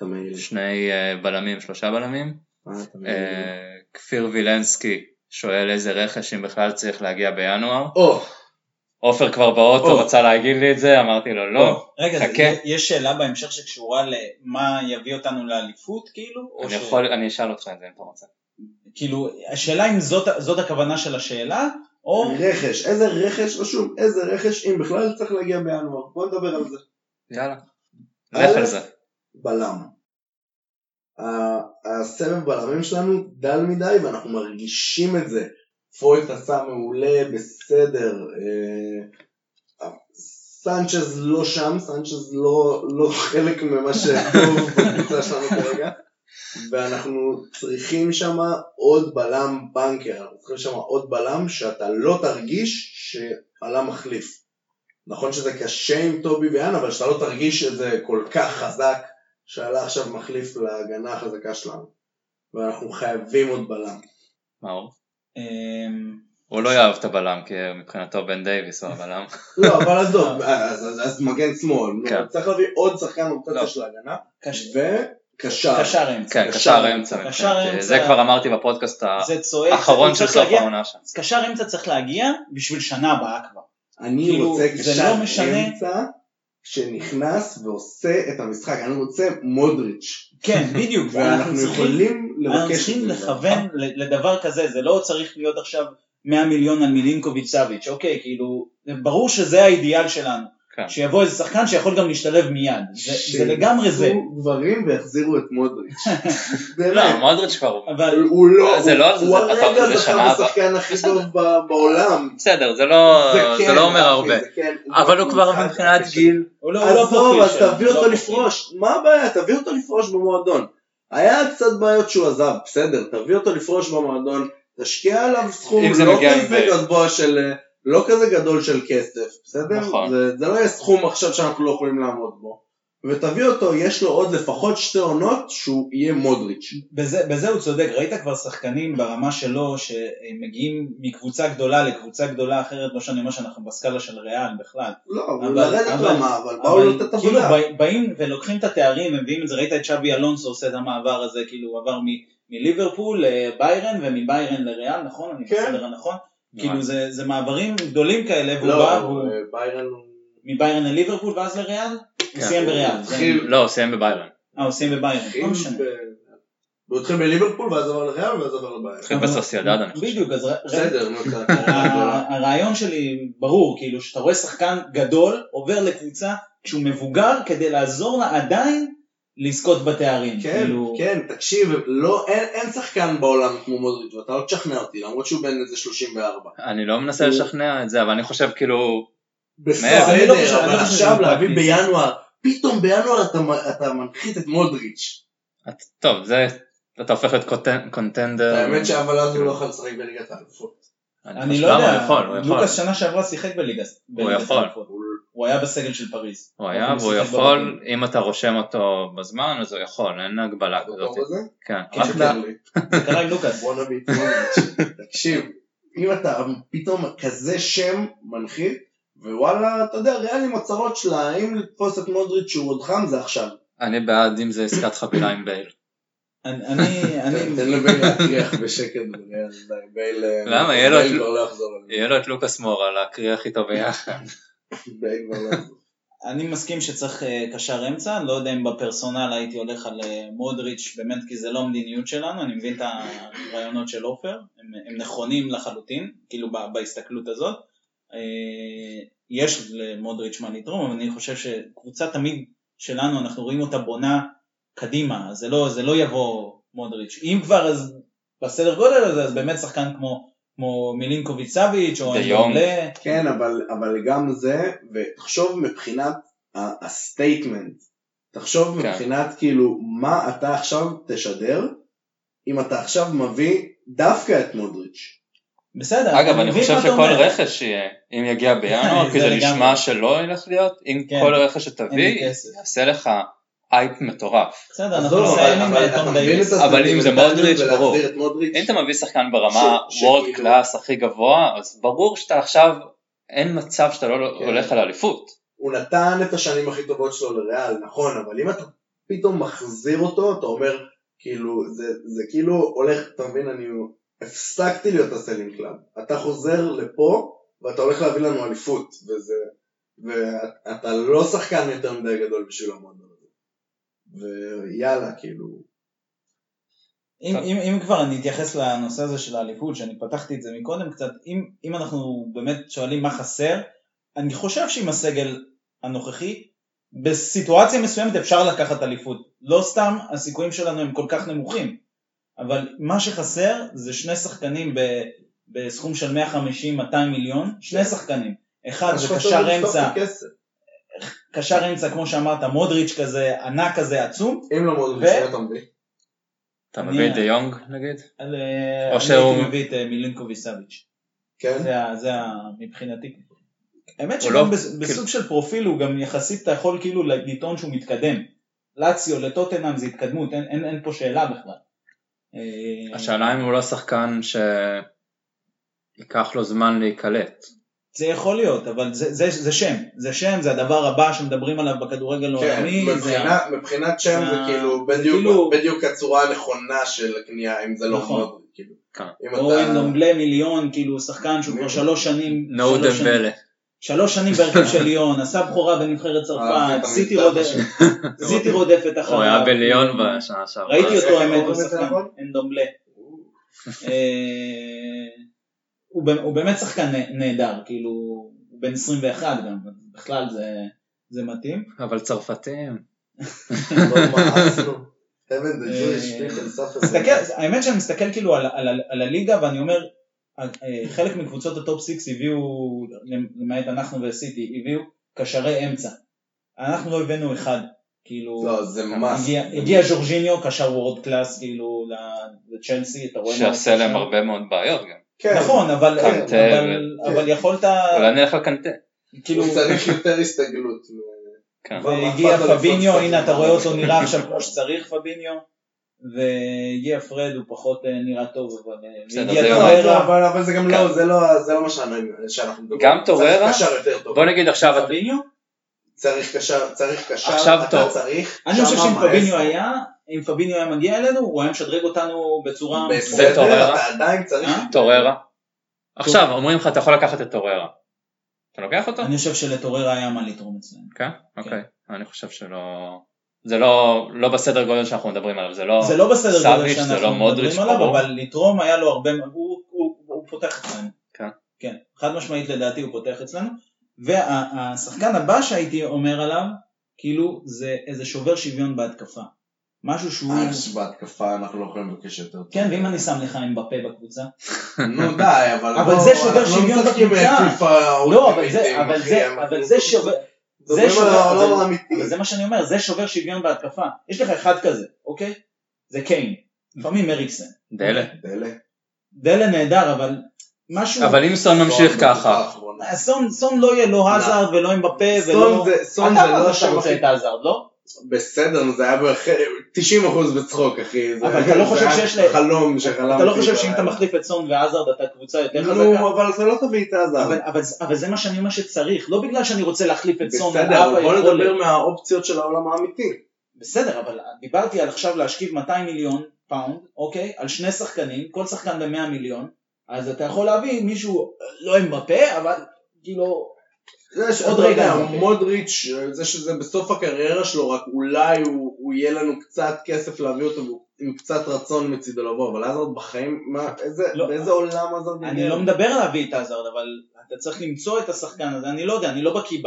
מעיל. השני אה, בלמים, שלושה בלמים. אה. אה, כפיר וילנסקי שואל איזה רכש אם בכלל צריך להגיע בינואר. או, עופר כבר באוטו או. רצה להגיד לי את זה, אמרתי לו לא. רגע, חכה. יש שאלה בהמשך שקשורה למה יביא אותנו לאליפות, כאילו? אני ש- יכול, אני אשאל אותך את זה אם אתה רוצה. כאילו, השאלה אם זאת, זאת הכוונה של השאלה, או... רכש, איזה רכש רשום, איזה רכש אם בכלל צריך להגיע בינואר. בוא נדבר על זה. יאללה. לך על זה. בלם. ה- הסבב בלמים שלנו דל מדי ואנחנו מרגישים את זה. פויט עשה מעולה, בסדר. אה, סנצ'ז לא שם, סנצ'ז לא, לא חלק ממה שטוב בקבוצה שלנו כרגע. ואנחנו צריכים שם עוד בלם בנקר, אנחנו צריכים שם עוד בלם שאתה לא תרגיש שעלה מחליף. נכון שזה קשה עם טובי ויאן, אבל שאתה לא תרגיש את זה כל כך חזק שעלה עכשיו מחליף להגנה החזקה שלנו. ואנחנו חייבים עוד בלם. מאור? אמ, הוא לא יאהב את הבלם כי מבחינתו בן דייוויס הוא הבלם. לא, אבל עזוב, אז- מגן שמאל, כן. צריך להביא עוד שחקן לא. רוטציה של ההגנה, קש- וקשר. קשר אמצע. כן, קשר קשר אמצע. קשר מבחינתי. אמצע. זה כבר אמרתי בפודקאסט. האחרון של צריך סוף העונה שם. אז קשר אמצע צריך להגיע בשביל שנה הבאה כבר. אני כאילו, רוצה זה קשר לא משנה. אמצע שנכנס ועושה את המשחק, אני רוצה מודריץ', כן, בדיוק. ואנחנו צריכים- יכולים אנחנו לבקש צריכים את זה. לכוון לדבר כזה, זה לא צריך להיות עכשיו 100 מיליון על מילינקוביץ' סאביץ', אוקיי, כאילו, ברור שזה האידיאל שלנו, כן. שיבוא איזה שחקן שיכול גם להשתלב מיד, זה- זה לגמרי זה, שיעשו דברים ויחזירו את מודריץ'. באמת. לא, מודריץ' כבר... אבל הוא לא, זה לא- הוא זה- הרגע זה זכה. בשחקן הכי טוב בעולם. בסדר, זה לא כן, זה לא אומר אחי, הרבה. זה כן, אבל הוא כבר מבחינת. גיל. לא לא עזוב, אז תביא לא אותו. לפרוש. מה הבעיה? תביא אותו לפרוש במועדון. היה קצת בעיות שהוא עזב, בסדר, תביא אותו לפרוש במועדון, תשקיע עליו סכום לא כזה. גבוה של... לא כזה גדול של כסף, בסדר? נכון. זה, זה לא יהיה סכום עכשיו שאנחנו לא יכולים לעמוד בו. ותביא אותו, יש לו עוד לפחות שתי עונות שהוא יהיה מודריץ'. בזה, בזה הוא צודק, ראית כבר שחקנים ברמה שלו שמגיעים מקבוצה גדולה לקבוצה גדולה אחרת, לא שאני אומר שאנחנו בסקאלה של ריאל בכלל, לא, אבל אבל- לרדת אבל- רמה, אבל באו לתת כאילו עבודה. בא- באים ולוקחים את התארים ומביאים את זה, ראית את שווי אלונסו עושה את המעבר הזה, כאילו הוא עבר מ- מליברפול לביירן ומביירן לריאל, נכון? אני כן. בסדר הנכון? כאילו זה, זה מעברים גדולים כאלה, והוא לא, בא והוא ביירן הוא... מביירן לליברפול ואז לריאל? הוא סיים בריאל. לא, הוא סיים בביירן. אה, הוא סיים בביירן, לא משנה. הוא התחיל בליברפול ואז עבר לריאל ואז עבר לביירן. התחיל בסוסיידד אני חושב. בדיוק, אז בסדר, הרעיון שלי ברור, כאילו שאתה רואה שחקן גדול עובר לקבוצה כשהוא מבוגר כדי לעזור לה עדיין לזכות בתארים. כן, כאילו, כן, תקשיב, לא, אין, אין שחקן בעולם כמו מודריץ' ואתה לא תשכנע אותי, למרות שהוא בן איזה 34. אני לא מנסה הוא- לשכנע את זה, אבל אני חושב כאילו... בסדר, אני לא חושב- אני אבל חושב עכשיו להביא. בינואר, פתאום בינואר אתה, אתה מנחית את מודריץ'. את- טוב, זה... אתה הופך להיות קונטנ- קונטנדר. האמת שאבל אז הוא לא יכול לשחק בליגת האלופות. אני לא? יודע, הוא הוא. לוקאס שנה שעברה שיחק בליגה. בליגת יכול. הוא היה בסגל של פריז. הוא היה הוא והוא יכול. אם אתה רושם אותו בזמן אז הוא יכול, אין הגבלה אתה כזאת. כן, כן. זה קרה עם לוקאס. תקשיב, אם אתה פתאום כזה שם מנחית, ווואלה, אתה יודע, ריאל עם הצרות שלה, האם לתפוס את מודריץ' שהוא עוד חם זה עכשיו. אני בעד אם זה עסקת חבילה עם בייל. אני, אני, אני, תן לבייל להקריח בשקט בייל... למה? יהיה לו את- בייל כבר לא. יהיה לו את לוקאס מורה להקריח איתו ביחד. בייל כבר לא. אני מסכים שצריך אה, קשר אמצע, לא יודע אם בפרסונל הייתי הולך על אה, מודריץ', באמת כי זה לא המדיניות שלנו, אני מבין את הרעיונות של עופר, הם, הם נכונים לחלוטין, כאילו ב- בהסתכלות הזאת. אה, יש למודריץ' מה לתרום, אבל אני חושב שקבוצה תמיד שלנו, אנחנו רואים אותה בונה קדימה, זה לא, זה לא יבוא מודריץ'. אם כבר אז בסדר גודל הזה, אז באמת שחקן כמו, כמו מילינקוביץ' סאביץ' או. אנדולה, כן, אבל, אבל גם זה, ותחשוב מבחינת ה statement, תחשוב כן. מבחינת כאילו מה אתה עכשיו תשדר, אם אתה עכשיו מביא דווקא את מודריץ'. בסדר, אגב, אני חושב שכל אומר. רכש שיהיה, אם יגיע בינואר, כי זה. נשמע שלא הולך להיות, אם כן. כל רכש שתביא. יעשה לך הייפ מטורף. בסדר, אנחנו נסיים עם תום דייוויס. אבל אם זה מודריץ', ברור. אם אתה מביא שחקן ברמה world class הכי גבוה, אז ברור שאתה עכשיו, אין מצב שאתה לא כן. הולך על אליפות. הוא נתן את השנים הכי טובות שלו לריאל, נכון, אבל אם אתה פתאום מחזיר אותו, אתה אומר, כאילו, זה, זה כאילו הולך, אתה מבין, אני הפסקתי להיות ה selling club. אתה חוזר לפה, ואתה הולך להביא לנו אליפות, וזה, ואתה לא שחקן יותר מדי גדול בשביל המועדון הזה. ויאללה, כאילו, אם. אם, אם כבר אני אתייחס לנושא הזה של האליפות, שאני פתחתי את זה מקודם קצת, אם, אם אנחנו באמת שואלים מה חסר, אני חושב שעם הסגל הנוכחי, בסיטואציה מסוימת אפשר לקחת אליפות. לא סתם הסיכויים שלנו הם כל כך נמוכים, אבל מה שחסר זה שני שחקנים ב, בסכום של 150-200 מיליון, שני שחקנים. אחד זה קשר אמצע. קשר אמצע כמו שאמרת, מודריץ' כזה, ענק כזה עצום, אם לא מודריץ', ו- אתה מביא? אתה אני- מביא את דה יונג נגיד? על, או אני שהוא- הייתי מביא את אה, מילינקוביץ' סאביץ'. כן? זה, מבחינתי. האמת שגם לא- בס- כאילו- בסוג של פרופיל הוא גם יחסית אתה יכול כאילו לטעון שהוא מתקדם. לאציו לטוטנאם זה התקדמות, אין, אין, אין פה שאלה בכלל. אה, השאלה אם הוא לא שחקן שייקח לו זמן להיקלט. זה יכול להיות, אבל זה, זה, זה שם, זה שם, זה הדבר הבא שמדברים עליו בכדורגל כן, העולמי, זה מבחינת- שם זה זה כאילו בדיוק- כאילו- בדיוק הצורה הנכונה של הקנייה, אם זה לא נכון. מאוד, כאילו. כן. או אתה- עם דומבלה מיליון, כאילו שחקן שהוא כבר? שלוש שנים, נו דמבלה. שלוש שנים בהרכב של ליון, עשה בכורה בנבחרת אהבתי צרפת. סיטי רודפת אחריו. הוא היה בליון בשנה שעברה. ראיתי אותו האמת, הוא שחקן, נכון? אה, הוא הוא באמת שחקן נה- נהדר, כאילו, הוא בן 21 גם, בכלל זה- זה מתאים. אבל צרפתים. אה, האמת שאני מסתכל כאילו על, הליגה ואני אומר, אה, חלק מקבוצות הטופ 6 הביאו, למעט אנחנו וסיטי, הביאו קשרי אמצע. אנחנו לא הבאנו אחד, כאילו, לא, זה ממש. הגיע, הגיע ז'ורג'יניו, קשר world class, כאילו, ל- לצ'לסי, אתה רואה שעשה להם. הרבה מאוד בעיות גם. כן. נכון, אבל, קנטה אבל, ו- אבל יכולת, אולי נלך לקנטה. כאילו, הוא צריך יותר הסתגלות. כן. והגיע פביניו, הנה אתה רואה אותו. נראה עכשיו כמו שצריך פביניו, והגיע פרד הוא פחות אה, נראה טוב, אבל אה, לא, אבל אבל זה גם כן. לא, זה לא, זה לא מה שאנחנו מדברים. גם טוריירה? בוא נגיד עכשיו, פביניו? צריך קשר, צריך קשר, עכשיו אתה. צריך. אני חושב שאם פביניו. היה, אם פביניו היה מגיע אלינו, הוא היה משדרג אותנו בצורה... בסדר? אתה עדיין צריך. אה? טוררה. עכשיו אומרים לך אתה יכול לקחת את טוררה. אתה לוקח אותו? אני חושב שלטוררה היה מה לתרום אצלנו. כן? אוקיי. אני חושב שלא... זה לא לא בסדר גודל שאנחנו מדברים עליו. זה לא... זה לא בסדר גודל סאביץ', זה שאנחנו לא מודריץ', מדברים עליו. אבל לתרום היה לו הרבה, הוא- הוא הוא פותח אצלנו. כן. כן, חד משמעית לדעתי הוא פותח אצלנו. והשחקן הבא שהייתי אומר עליו, כאילו זה איזה שובר שוויון בהתקפה. משהו שהוא... אני חושב שבהתקפה אנחנו לא יכולים לבקש יותר טוב. כן, ואם אני שם לך עם בפה בקבוצה? נו די, אבל אבל בוא, זה שובר שוויון לא משחקים בקבוצה. לא, אבל זה, אבל אחי, זה, אנחנו אבל זה שובר, זה שובר, אבל- זה מה שאני אומר, זה שובר שוויון בהתקפה. יש לך אחד כזה, אוקיי? זה קיין. לפעמים אריקסן. דלה. דלה. דלה נהדר, אבל משהו... אבל אם סון ממשיך ככה. סון, לא יהיה לא האזארד ולא עם בפה ולא... סון זה- אתה לא שאתה רוצה את האזארד, לא? בסדר, זה היה בערך 90% בצחוק, אחי. זה- אבל אתה לא זה חושב היה שיש ל- חלום שחלמתי. אתה לא חושב שאם. אתה מחליף את סון ואזארד אתה קבוצה יותר חזקה? נו, אבל אתה לא תביא את העזר. אבל, זה מה שאני אומר שצריך, לא בגלל שאני רוצה להחליף את סון בסדר, אבל בוא. נדבר מהאופציות של העולם האמיתי. בסדר, אבל דיברתי על עכשיו להשכיב 200 מיליון פאונד, אוקיי? על שני שחקנים, כל שחקן ב-100 מיליון, אז אתה יכול להביא מישהו לא אמבפה, אבל כאילו... זה ש- עוד רגע זה. מודריץ', זה שזה בסוף הקריירה שלו, רק אולי הוא הוא יהיה לנו קצת כסף להביא אותו עם קצת רצון מצידו לבוא, אבל הזארד בחיים, מה, איזה, לא. באיזה עולם הזארד אני לא מדבר על להביא את הזארד, אבל אתה צריך למצוא את השחקן הזה, אני לא יודע, אני לא בקיא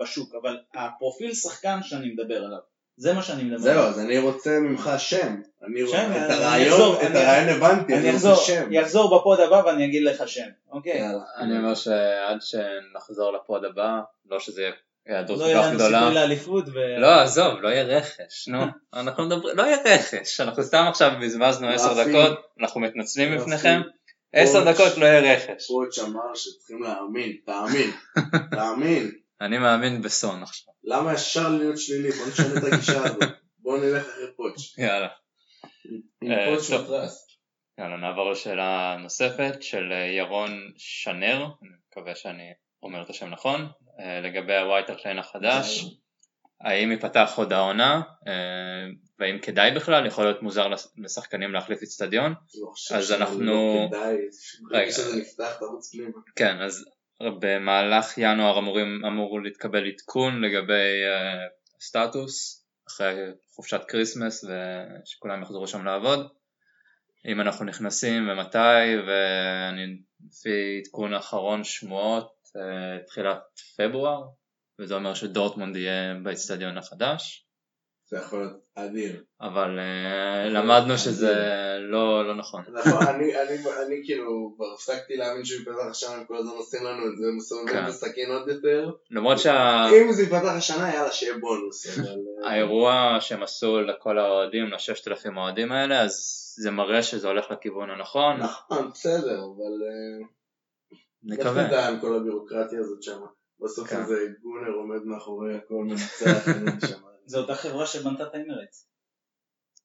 בשוק, אבל הפרופיל שחקן שאני מדבר עליו, זה מה שאני מדבר זהו. אז אני רוצה ממך שם. אני שם, את אני הרעיון, אחזור, את אני- הרעיון הבנתי, אני אני אחזור, רוצה שם. יחזור בפוד הבא ואני אגיד לך שם, אוקיי? אני אומר שעד שנחזור לפוד הבא, לא שזה יהיה היעדרות לא כל יהיה כך לנו גדולה. סיכוי לאליפות ו... לא, עזוב, לא יהיה רכש, נו. אנחנו מדברים, לא יהיה רכש. אנחנו סתם עכשיו בזבזנו עשר רפי. דקות, אנחנו מתנצלים רפי. בפניכם. עשר. דקות לא יהיה רכש. קודש אמר שצריכים להאמין, תאמין, תאמין. אני מאמין בסון עכשיו. למה ישר להיות שלילי? בוא נשנה את הגישה הזאת. בוא נלך אחרי פוטש. יאללה. עם אה, טוב. מטרס. יאללה, נעבור לשאלה נוספת של אה, ירון שנר, אני מקווה שאני אומר את השם נכון, אה, לגבי הווייט הארט ליין החדש. האם ייפתח עוד העונה, והאם כדאי בכלל, יכול להיות מוזר לש- לשחקנים להחליף אצטדיון. אז אנחנו- לא כדאי, שזה נפתח ת'רוץ פנימה. כן, אז במהלך ינואר אמורים, אמור להתקבל עדכון לגבי אה, סטטוס, אחרי חופשת כריסמס ושכולם יחזרו שם לעבוד. אם אנחנו נכנסים ומתי, ואני לפי עדכון האחרון שמועות, אה, תחילת פברואר, וזה אומר שדורטמונד יהיה באצטדיון החדש, זה יכול להיות אדיר. אבל אה, למדנו שזה לא, לא נכון. נכון, אני, אני, אני כאילו כבר הפסקתי להאמין ייפתח השנה, הם כל הזמן עושים לנו את זה, הם מסובבים כן. את הסכין עוד יותר. למרות שה... אם זה ייפתח השנה, יאללה, שיהיה בונוס. אה, האירוע שהם עשו לכל האוהדים, לששת אלפים האוהדים האלה, אז זה מראה שזה הולך לכיוון הנכון, נכון, בסדר, אבל... אה, נקווה. תדע עם כל הבירוקרטיה הזאת שם. בסוף כן. איזה גונר עומד מאחורי הכל מנצח. שם. זו אותה חברה שבנתה את האמרץ.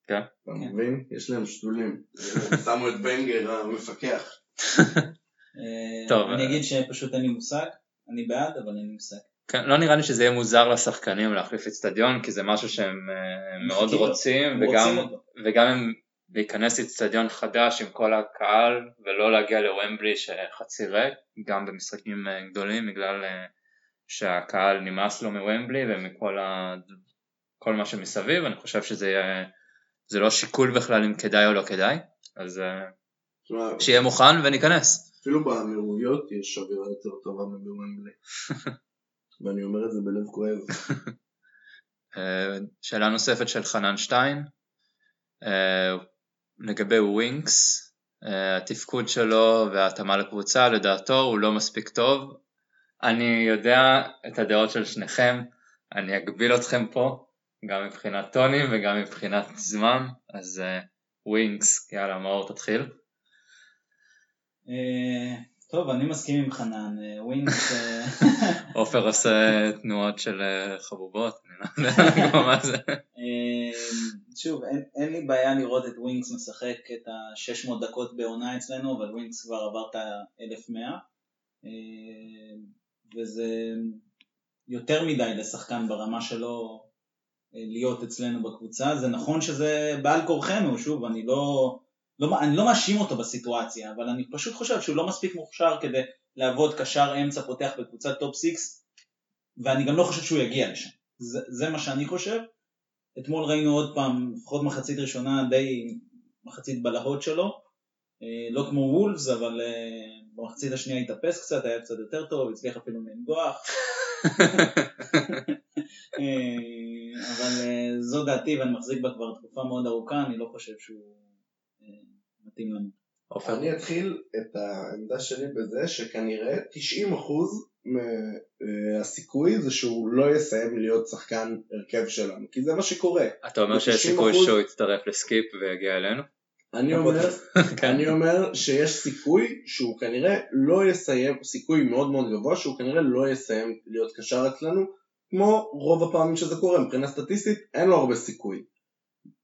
כן. אתה מבין? יש להם שתולים. שמו את בנגר המפקח. אה, טוב, אני אה. אגיד שפשוט אין לי מושג, אני בעד, אבל אין לי מושג. כן, לא נראה לי שזה יהיה מוזר לשחקנים להחליף אצטדיון, כי זה משהו שהם אה, מאוד. רוצים, וגם. וגם הם להיכנס לאצטדיון חדש עם כל הקהל, ולא להגיע לוומבלי שחצי ריק, גם במשחקים גדולים, בגלל שהקהל נמאס לו מוומבלי ומכל. כל מה שמסביב, אני חושב שזה יהיה, זה לא שיקול בכלל אם כדאי או לא כדאי, אז אה, שיהיה מוכן וניכנס. אפילו באמירויות יש אווירה יותר טובה מבוומבלי. ואני אומר את זה בלב כואב. אה, שאלה נוספת של חנן שטיין, אה, לגבי ווינקס, אה, התפקוד שלו וההתאמה לקבוצה, לדעתו הוא לא מספיק טוב. אני יודע את הדעות של שניכם, אני אגביל אתכם פה, גם מבחינת טונים וגם מבחינת זמן, אז ווינקס, יאללה מאור תתחיל. אה, טוב, אני מסכים עם חנן, אה, ווינקס, אה, עופר עושה תנועות של אה, חבובות, אני לא יודע מה זה. אה, שוב, אין, אין לי בעיה לראות את ווינקס משחק את ה-600 דקות בעונה אצלנו, אבל ווינקס כבר עבר את ה-1100, אה, וזה יותר מדי לשחקן ברמה שלו אה, להיות אצלנו בקבוצה. זה נכון שזה בעל כורחנו, שוב, אני לא, לא, אני לא מאשים אותו בסיטואציה, אבל אני פשוט חושב שהוא לא מספיק מוכשר כדי לעבוד קשר אמצע פותח בקבוצת טופ 6, ואני גם לא חושב שהוא יגיע לשם. זה, זה מה שאני חושב. אתמול ראינו עוד פעם, לפחות מחצית ראשונה די מחצית בלהות שלו, אה, לא כמו וולפס, אבל אה, במחצית השנייה התאפס קצת, היה קצת יותר טוב, הצליח אפילו לנגוח, אבל אה, זו דעתי ואני מחזיק בה כבר תקופה מאוד ארוכה, אני לא חושב שהוא אה, מתאים לנו. אני אתחיל את העמדה שלי בזה שכנראה 90% מהסיכוי זה שהוא לא יסיים להיות שחקן הרכב שלנו, כי זה מה שקורה. אתה אומר שיש 90% סיכוי שהוא יצטרף לסקיפ ויגיע אלינו? אני אומר, כן. אני אומר שיש סיכוי שהוא כנראה לא יסיים, סיכוי מאוד מאוד גבוה שהוא כנראה לא יסיים להיות קשר אצלנו, כמו רוב הפעמים שזה קורה, מבחינה סטטיסטית אין לו הרבה סיכוי.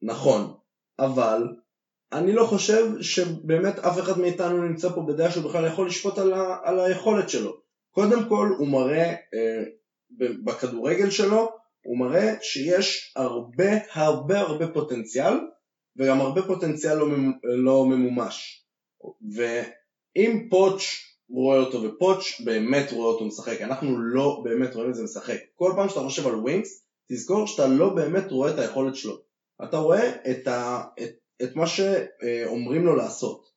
נכון, אבל אני לא חושב שבאמת אף אחד מאיתנו נמצא פה בדעה שהוא בכלל יכול לשפוט על, ה, על היכולת שלו. קודם כל הוא מראה אה, בכדורגל שלו, הוא מראה שיש הרבה הרבה הרבה פוטנציאל וגם הרבה פוטנציאל לא, לא ממומש. ואם פוטש רואה אותו ופוטש באמת רואה אותו משחק, אנחנו לא באמת רואים את זה משחק. כל פעם שאתה חושב על ווינקס, תזכור שאתה לא באמת רואה את היכולת שלו. אתה רואה את, ה, את, את מה שאומרים לו לעשות,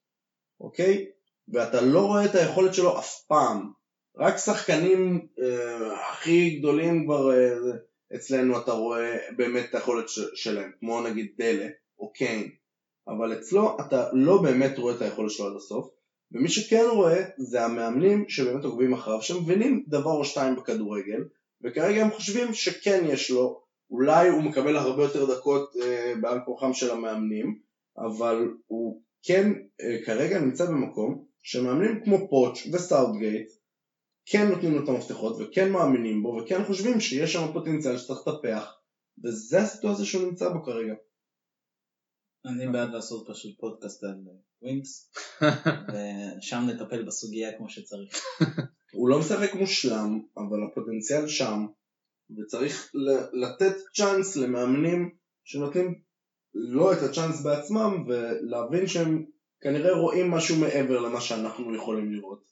אוקיי? ואתה לא רואה את היכולת שלו אף פעם. רק שחקנים אה, הכי גדולים כבר אה, אצלנו אתה רואה באמת את היכולת ש, שלהם, כמו נגיד דלה או קיין, אבל אצלו אתה לא באמת רואה את היכולת שלו עד הסוף, ומי שכן רואה זה המאמנים שבאמת עוקבים אחריו, שמבינים דבר או שתיים בכדורגל, וכרגע הם חושבים שכן יש לו, אולי הוא מקבל הרבה יותר דקות אה, בעל כורחם של המאמנים, אבל הוא כן אה, כרגע נמצא במקום שמאמנים כמו פוטש וסאוטגייט כן נותנים לו את המפתחות וכן מאמינים בו וכן חושבים שיש שם פוטנציאל שצריך לטפח וזה הסיטואציה שהוא נמצא בו כרגע. אני בעד לעשות פשוט פודקאסט על ווינקס, ושם נטפל בסוגיה כמו שצריך. הוא לא משחק מושלם אבל הפוטנציאל שם וצריך לתת צ'אנס למאמנים שנותנים לו את הצ'אנס בעצמם ולהבין שהם כנראה רואים משהו מעבר למה שאנחנו יכולים לראות.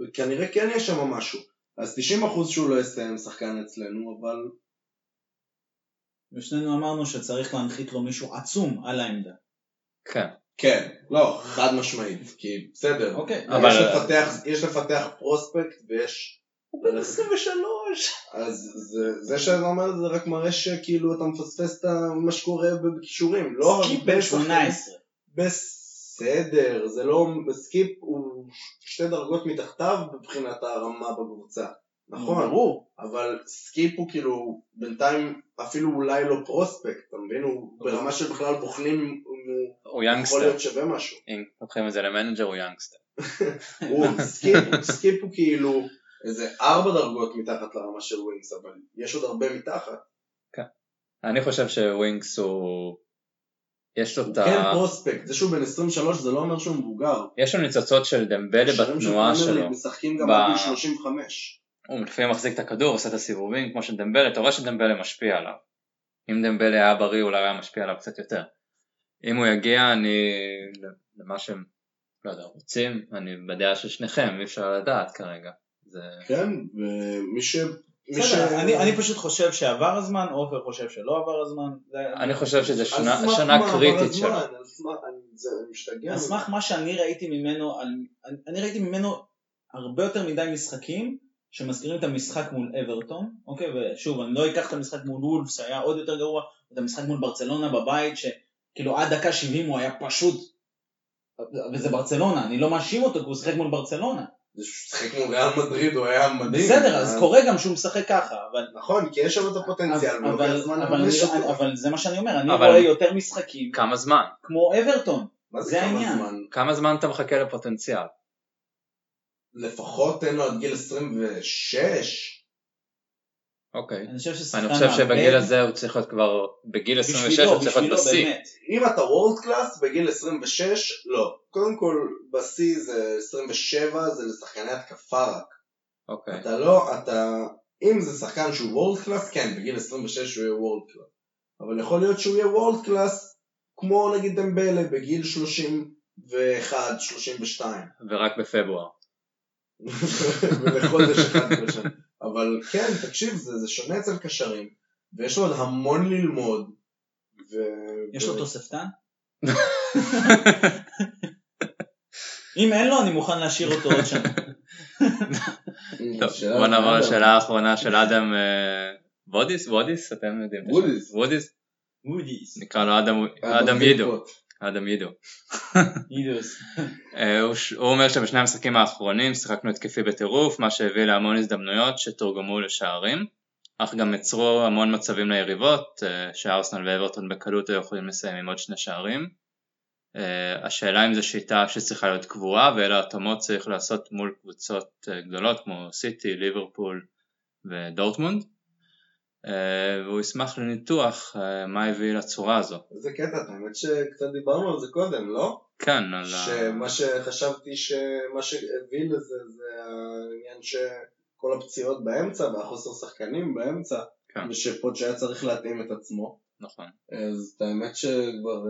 וכנראה כן יש שם משהו. אז 90% שהוא לא יסיים שחקן אצלנו אבל ושנינו אמרנו שצריך להנחית לו מישהו עצום על העמדה. כן. כן, לא, חד משמעית, כי בסדר, אוקיי. אבל- יש, לפתח, יש לפתח פרוספקט ויש... הוא בן 23. אז זה, זה שאתה אומר זה רק מראה שכאילו אתה מפספס את מה שקורה בכישורים, לא סקיפ בן שחקנים. 18. בסדר, זה לא, סקיפ הוא שתי דרגות מתחתיו מבחינת הרמה בקבוצה, נכון, ברור. אבל סקיפ הוא כאילו בינתיים אפילו אולי לא prospect, אתה מבין? הוא ברמה של בכלל בוחנים אם הוא יכול להיות שווה משהו. אם לוקחים את זה ל manager הוא youngster. הוא סקיפ, סקיפ הוא כאילו איזה ארבע דרגות מתחת לרמה של ווינקס, אבל יש עוד הרבה מתחת. אני חושב שווינקס הוא יש לו את ה... כן prospect, זה שהוא בן 23 זה לא אומר שהוא מבוגר. יש לו ניצוצות של דמבלה של בתנועה פרמייר שלו. משחקים גם ב- עד גיל 35. הוא לפעמים מחזיק את הכדור, עושה את הסיבובים כמו של דמבלה, אתה רואה שדמבלה משפיע עליו. אם דמבלה היה בריא אולי היה משפיע עליו קצת יותר. אם הוא יגיע אני למה שהם לא יודע, רוצים, אני בדעה של שניכם, אי אפשר לדעת כרגע. זה... כן, ומי ש... בסדר, אני- אני פשוט חושב שעבר הזמן, עופר חושב שלא עבר הזמן. זה- אני חושב שזה על שנה, שנה מה, קריטית שלו. על סמך- מה שאני ראיתי ממנו, על- אני- אני ראיתי ממנו הרבה יותר מדי משחקים שמזכירים את המשחק מול אברטון, אוקיי, ושוב, אני לא אקח את המשחק מול וולפס שהיה עוד יותר גרוע, את המשחק מול ברצלונה בבית, שכאילו עד דקה 70 הוא היה פשוט, וזה ברצלונה, אני לא מאשים אותו כי הוא שיחק מול ברצלונה. זה שהוא שיחק מול ריאל מדריד, הוא היה מדהים. בסדר, אז אה, קורה גם שהוא משחק ככה, אבל... נכון, כי יש שם את הפוטנציאל, אבל- זה מה שאני אומר, אני רואה יותר משחקים כמה זמן? כמו אברטון. מה זה העניין. זמן? כמה זמן אתה מחכה לפוטנציאל? לפחות תן לו עד גיל 26. אוקיי. אני חושב ששחקן אני חושב שבגיל הזה הוא צריך להיות כבר, בגיל 26 בשבילו, הוא צריך להיות בשיא. אם אתה world class בגיל 26, לא. קודם כל, בשיא זה 27, זה לשחקני התקפה רק. אוקיי. אתה לא, אתה... אם זה שחקן שהוא world class, כן, בגיל 26 הוא יהיה world class. אבל יכול להיות שהוא יהיה world class, כמו נגיד דמבלה, בגיל 31, 32. ורק בפברואר. ולחודש אחד בשנה. אבל כן, תקשיב, זה, זה שונה אצל קשרים, ויש לו עוד המון ללמוד. ו... יש ו- לו תוספתן? אם אין לו, אני מוכן להשאיר אותו עוד שנה. טוב, בוא נעבור. לשאלה האחרונה של אדם אה, וודיס? וודיס? אתם יודעים. וודיס. וודיס? וודיס. נקרא לו אדם- אדם. אדם יידו. אידוס. אה, הוא ש- הוא אומר שבשני המשחקים האחרונים שיחקנו התקפי בטירוף, מה שהביא להמון הזדמנויות שתורגמו לשערים, אך גם יצרו המון מצבים ליריבות, אה, שארסנל ואברטון בקלות היו יכולים לסיים עם עוד שני שערים. אה, השאלה אם זו שיטה שצריכה להיות קבועה ואילו התאמות צריך לעשות מול קבוצות אה, גדולות כמו סיטי, ליברפול ודורטמונד. אה, והוא ישמח לניתוח אה, מה הביא לצורה הזו. איזה קטע, האמת שקצת דיברנו על זה קודם, לא? כן, על ה... שמה שחשבתי שמה שהביא לזה זה העניין שכל הפציעות באמצע והחוסר שחקנים באמצע, כן. ושפוצ' היה צריך להתאים את עצמו. נכון. אז את האמת שכבר...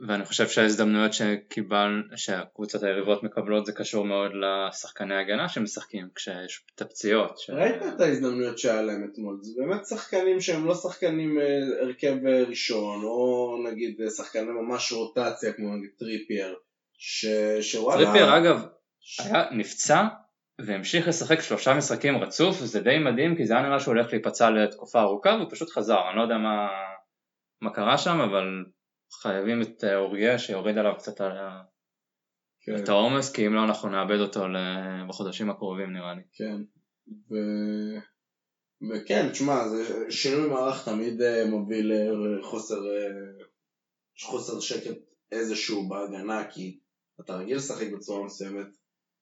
ואני חושב שההזדמנויות שקיבל, שהקבוצות היריבות מקבלות זה קשור מאוד לשחקני הגנה שמשחקים כשיש את הפציעות. ש... ראית את ההזדמנויות שהיה להם אתמול, זה באמת שחקנים שהם לא שחקנים אה, הרכב אה, ראשון, או נגיד אה, שחקני ממש רוטציה כמו נגיד טריפייר, ש... שוואלה... טריפייר אגב היה נפצע והמשיך לשחק שלושה משחקים רצוף וזה די מדהים כי זה היה נראה שהוא הולך להיפצע לתקופה ארוכה והוא פשוט חזר, אני לא יודע מה, מה קרה שם אבל חייבים את אה, אורייה שיוריד עליו קצת על ה- כן. את העומס כי אם לא אנחנו נאבד אותו בחודשים הקרובים נראה לי. כן. ו... וכן, תשמע, זה שינוי מערך תמיד אה, מוביל לחוסר אה, חוסר שקט איזשהו בהגנה, כי אתה רגיל לשחק בצורה מסוימת,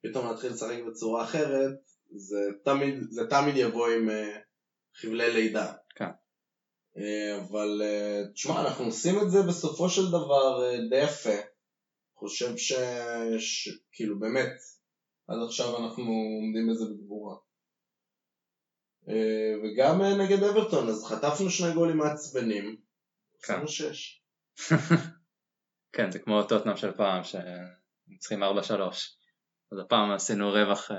פתאום להתחיל לשחק בצורה אחרת, זה תמיד, זה תמיד יבוא עם חבלי לידה. אה, אבל אה, תשמע, אנחנו עושים את זה בסופו של דבר אה, די יפה. חושב ש... ש... כאילו באמת, עד עכשיו אנחנו עומדים בזה בגבורה. וגם נגד אברטון, אז חטפנו שני גולים מעצבנים. כן. עשינו שש. כן זה כמו טוטנאם של פעם שצריכים 4-3 אז הפעם עשינו רווח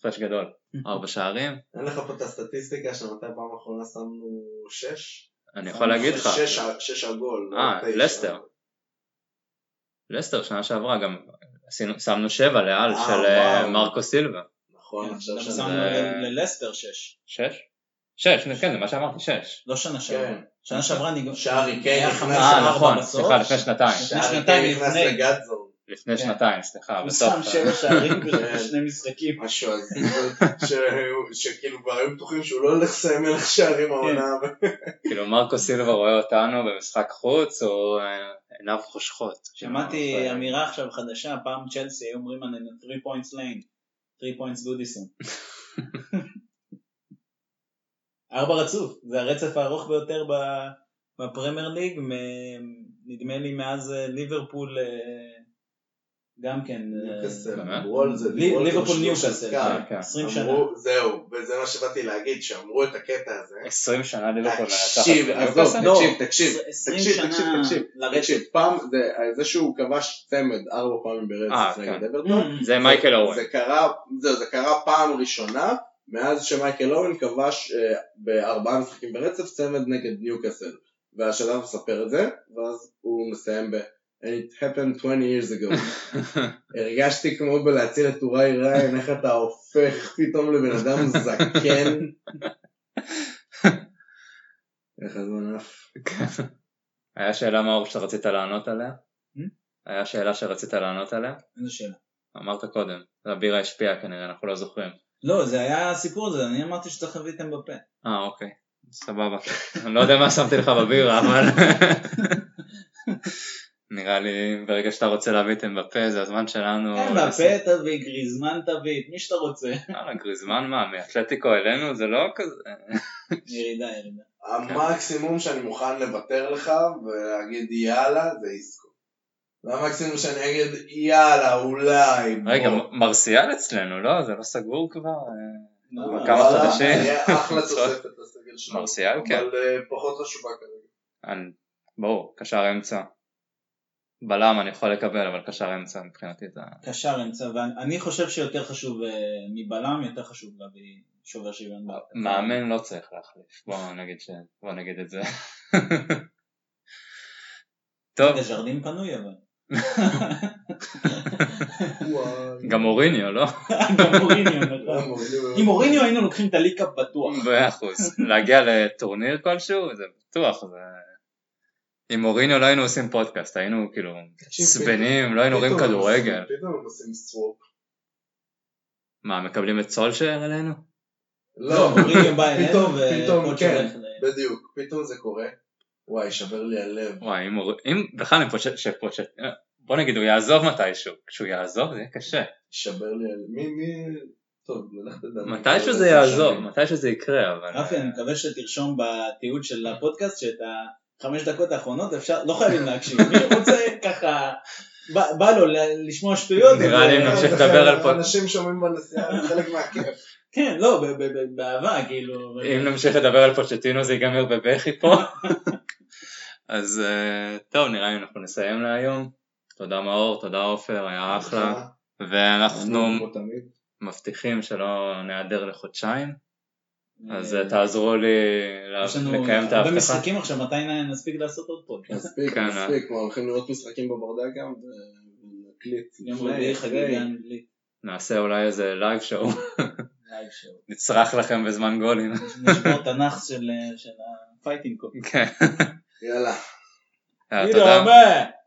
הפרש גדול, ארבע שערים, אין לך פה את הסטטיסטיקה של מתי פעם אחרונה שמנו שש? אני יכול להגיד לך, שש, שש על גול. לא אה, תשע. לסטר. לסטר שנה שעברה גם שמנו שבע לאל אה, של אה. מרקו סילבה, נכון, עכשיו גם שאני... שמנו ללסטר 6. שש? שש, כן זה מה שאמרתי, שש. לא שנה שעברה. כן. שנה שעברה נגמר. שערי קיין היה נכנס. חמש אה נכון, בסוף. סליחה לפני שנתיים, לפני שערי שנתיים קיין נכנס לפני. לפני כן. שנתיים, סליחה, הוא שם שבע שערים כן. בשני משחקים. משהו אז שכאילו כבר היו בטוחים שהוא לא הולך לסיים מלך שערים העונה. כאילו מרקו סילבה רואה אותנו במשחק חוץ, הוא אה, עיניו חושכות. שמעתי כאילו, אמירה עכשיו חדשה, פעם צ'לסי היו אומרים עלינו 3 points lane, 3 points גודיסון. ארבע רצוף, זה הרצף הארוך ביותר ב- בפרמייר ליג, מ- נדמה לי מאז אה, ליברפול אה, גם כן. אה, ניוקאסל, באמת? אמרו על זה, ליברפול ניוקאסל, הזכר. כן. 20 אמרו- שנה. זהו, וזה מה שבאתי להגיד, שאמרו את הקטע הזה. 20 שנה ליברפול תקשיב, עזוב? לא, תקשיב, תקשיב, 20 תקשיב, תקשיב, פעם, זה- זה שהוא כבש צמד ארבע פעמים אה, ברצף כן. נגד אברטון, Mm. זה מייקל אורן. זה קרה, זהו, זה קרה פעם ראשונה מאז שמייקל אורן כבש אה, בארבעה משחקים ברצף צמד נגד ניוקאסל. והשלב מספר את זה, ואז הוא מסיים ב- it happened 20 years ago. הרגשתי כמו בלהציל את טוראי ריין, איך אתה הופך פתאום לבן אדם זקן. איך הזמן עף. היה שאלה מאור שרצית לענות עליה? Hmm? היה שאלה שרצית לענות עליה? איזה שאלה. אמרת קודם, הבירה השפיעה כנראה, אנחנו לא זוכרים. לא, זה היה הסיפור הזה, אני אמרתי שצריך להביא אתם בפה. אה, אוקיי, סבבה. אני לא יודע מה שמתי לך בבירה, אבל... נראה לי ברגע שאתה רוצה להביא את אמבפה זה הזמן שלנו. כן, בפה תביא, גריזמן תביא, את מי שאתה רוצה. יאללה, גריזמן מה, מאתלטיקו אלינו זה לא כזה... ירידה, ירידה. המקסימום שאני מוכן לוותר לך ולהגיד יאללה זה איסקו. זה המקסימום שאני אגיד יאללה אולי. רגע, מרסיאל אצלנו, לא? זה לא סגור כבר? אה, לא, כמה חודשים? אחלה תוספת לסגל שלנו. מרסיאל, כן. אבל אה, פחות חשובה כרגע. ברור, קשר אמצע. בלם אני יכול לקבל, אבל קשר אמצע מבחינתי זה... קשר אמצע, ואני חושב שיותר חשוב אה, מבלם, יותר חשוב להביא שובר שוויון. מאמן לא צריך להחליף, בוא נגיד, ש... בוא נגיד את זה. טוב, רגע, ז'רדין פנוי אבל. גם אוריניו, לא? גם מוריניו, נכון. עם מוריניו היינו לוקחים את הליקאפ בטוח. מאה אחוז. להגיע לטורניר כלשהו, זה בטוח. זה... עם אוריניו לא היינו עושים פודקאסט, היינו כאילו עצבנים, לא היינו רואים כדורגל. עושים- פתאום הם עושים סוואפ. מה, מקבלים את סולשר אלינו? לא, מוריניו בא אלינו פתאום, פתאום, וקוד כן. בדיוק, פתאום זה קורה. וואי, שבר לי הלב. וואי, אם, בכלל שפושט, בוא נגיד הוא יעזוב מתישהו, כשהוא יעזוב זה יהיה קשה. שבר לי הלב. מי, מי... טוב. מתישהו זה יעזוב, מתישהו זה יקרה, אבל... רפי, אני מקווה שתרשום בתיעוד של הפודקאסט שאת החמש דקות האחרונות אפשר, לא חייבים להקשיב, מי רוצה ככה, בא בא לו ל- לשמוע שטויות, נראה לי אם נמשיך לדבר על פוד- אנשים שומעים בנסיעה, זה חלק מהכיף. כן, לא, ב- ב- ב- באהבה, כאילו, אם נמשיך לדבר על פוצ'טינו זה ייגמר בבכי פה. אז אה, טוב, נראה לי אנחנו נסיים להיום. תודה מאור, תודה עופר, היה אחלה. ואנחנו. מבטיחים שלא ניעדר לחודשיים, אז אה, אה, תעזרו לי יש לנו לקיים את הרבה ההבטחה. משחקים עכשיו, מתי נספיק לעשות עוד פודקאסט? מספיק, כן, מספיק. כבר הולכים לראות משחקים בברדק גם, ונקליט. יום רביעי. חגיגה אנגלית, נעשה אולי איזה live show, live show. נצרח לכם בזמן גולים. נשבור הנאחס של ה Fighting Cock. כן. יאללה. אה, תודה תודה. רבה.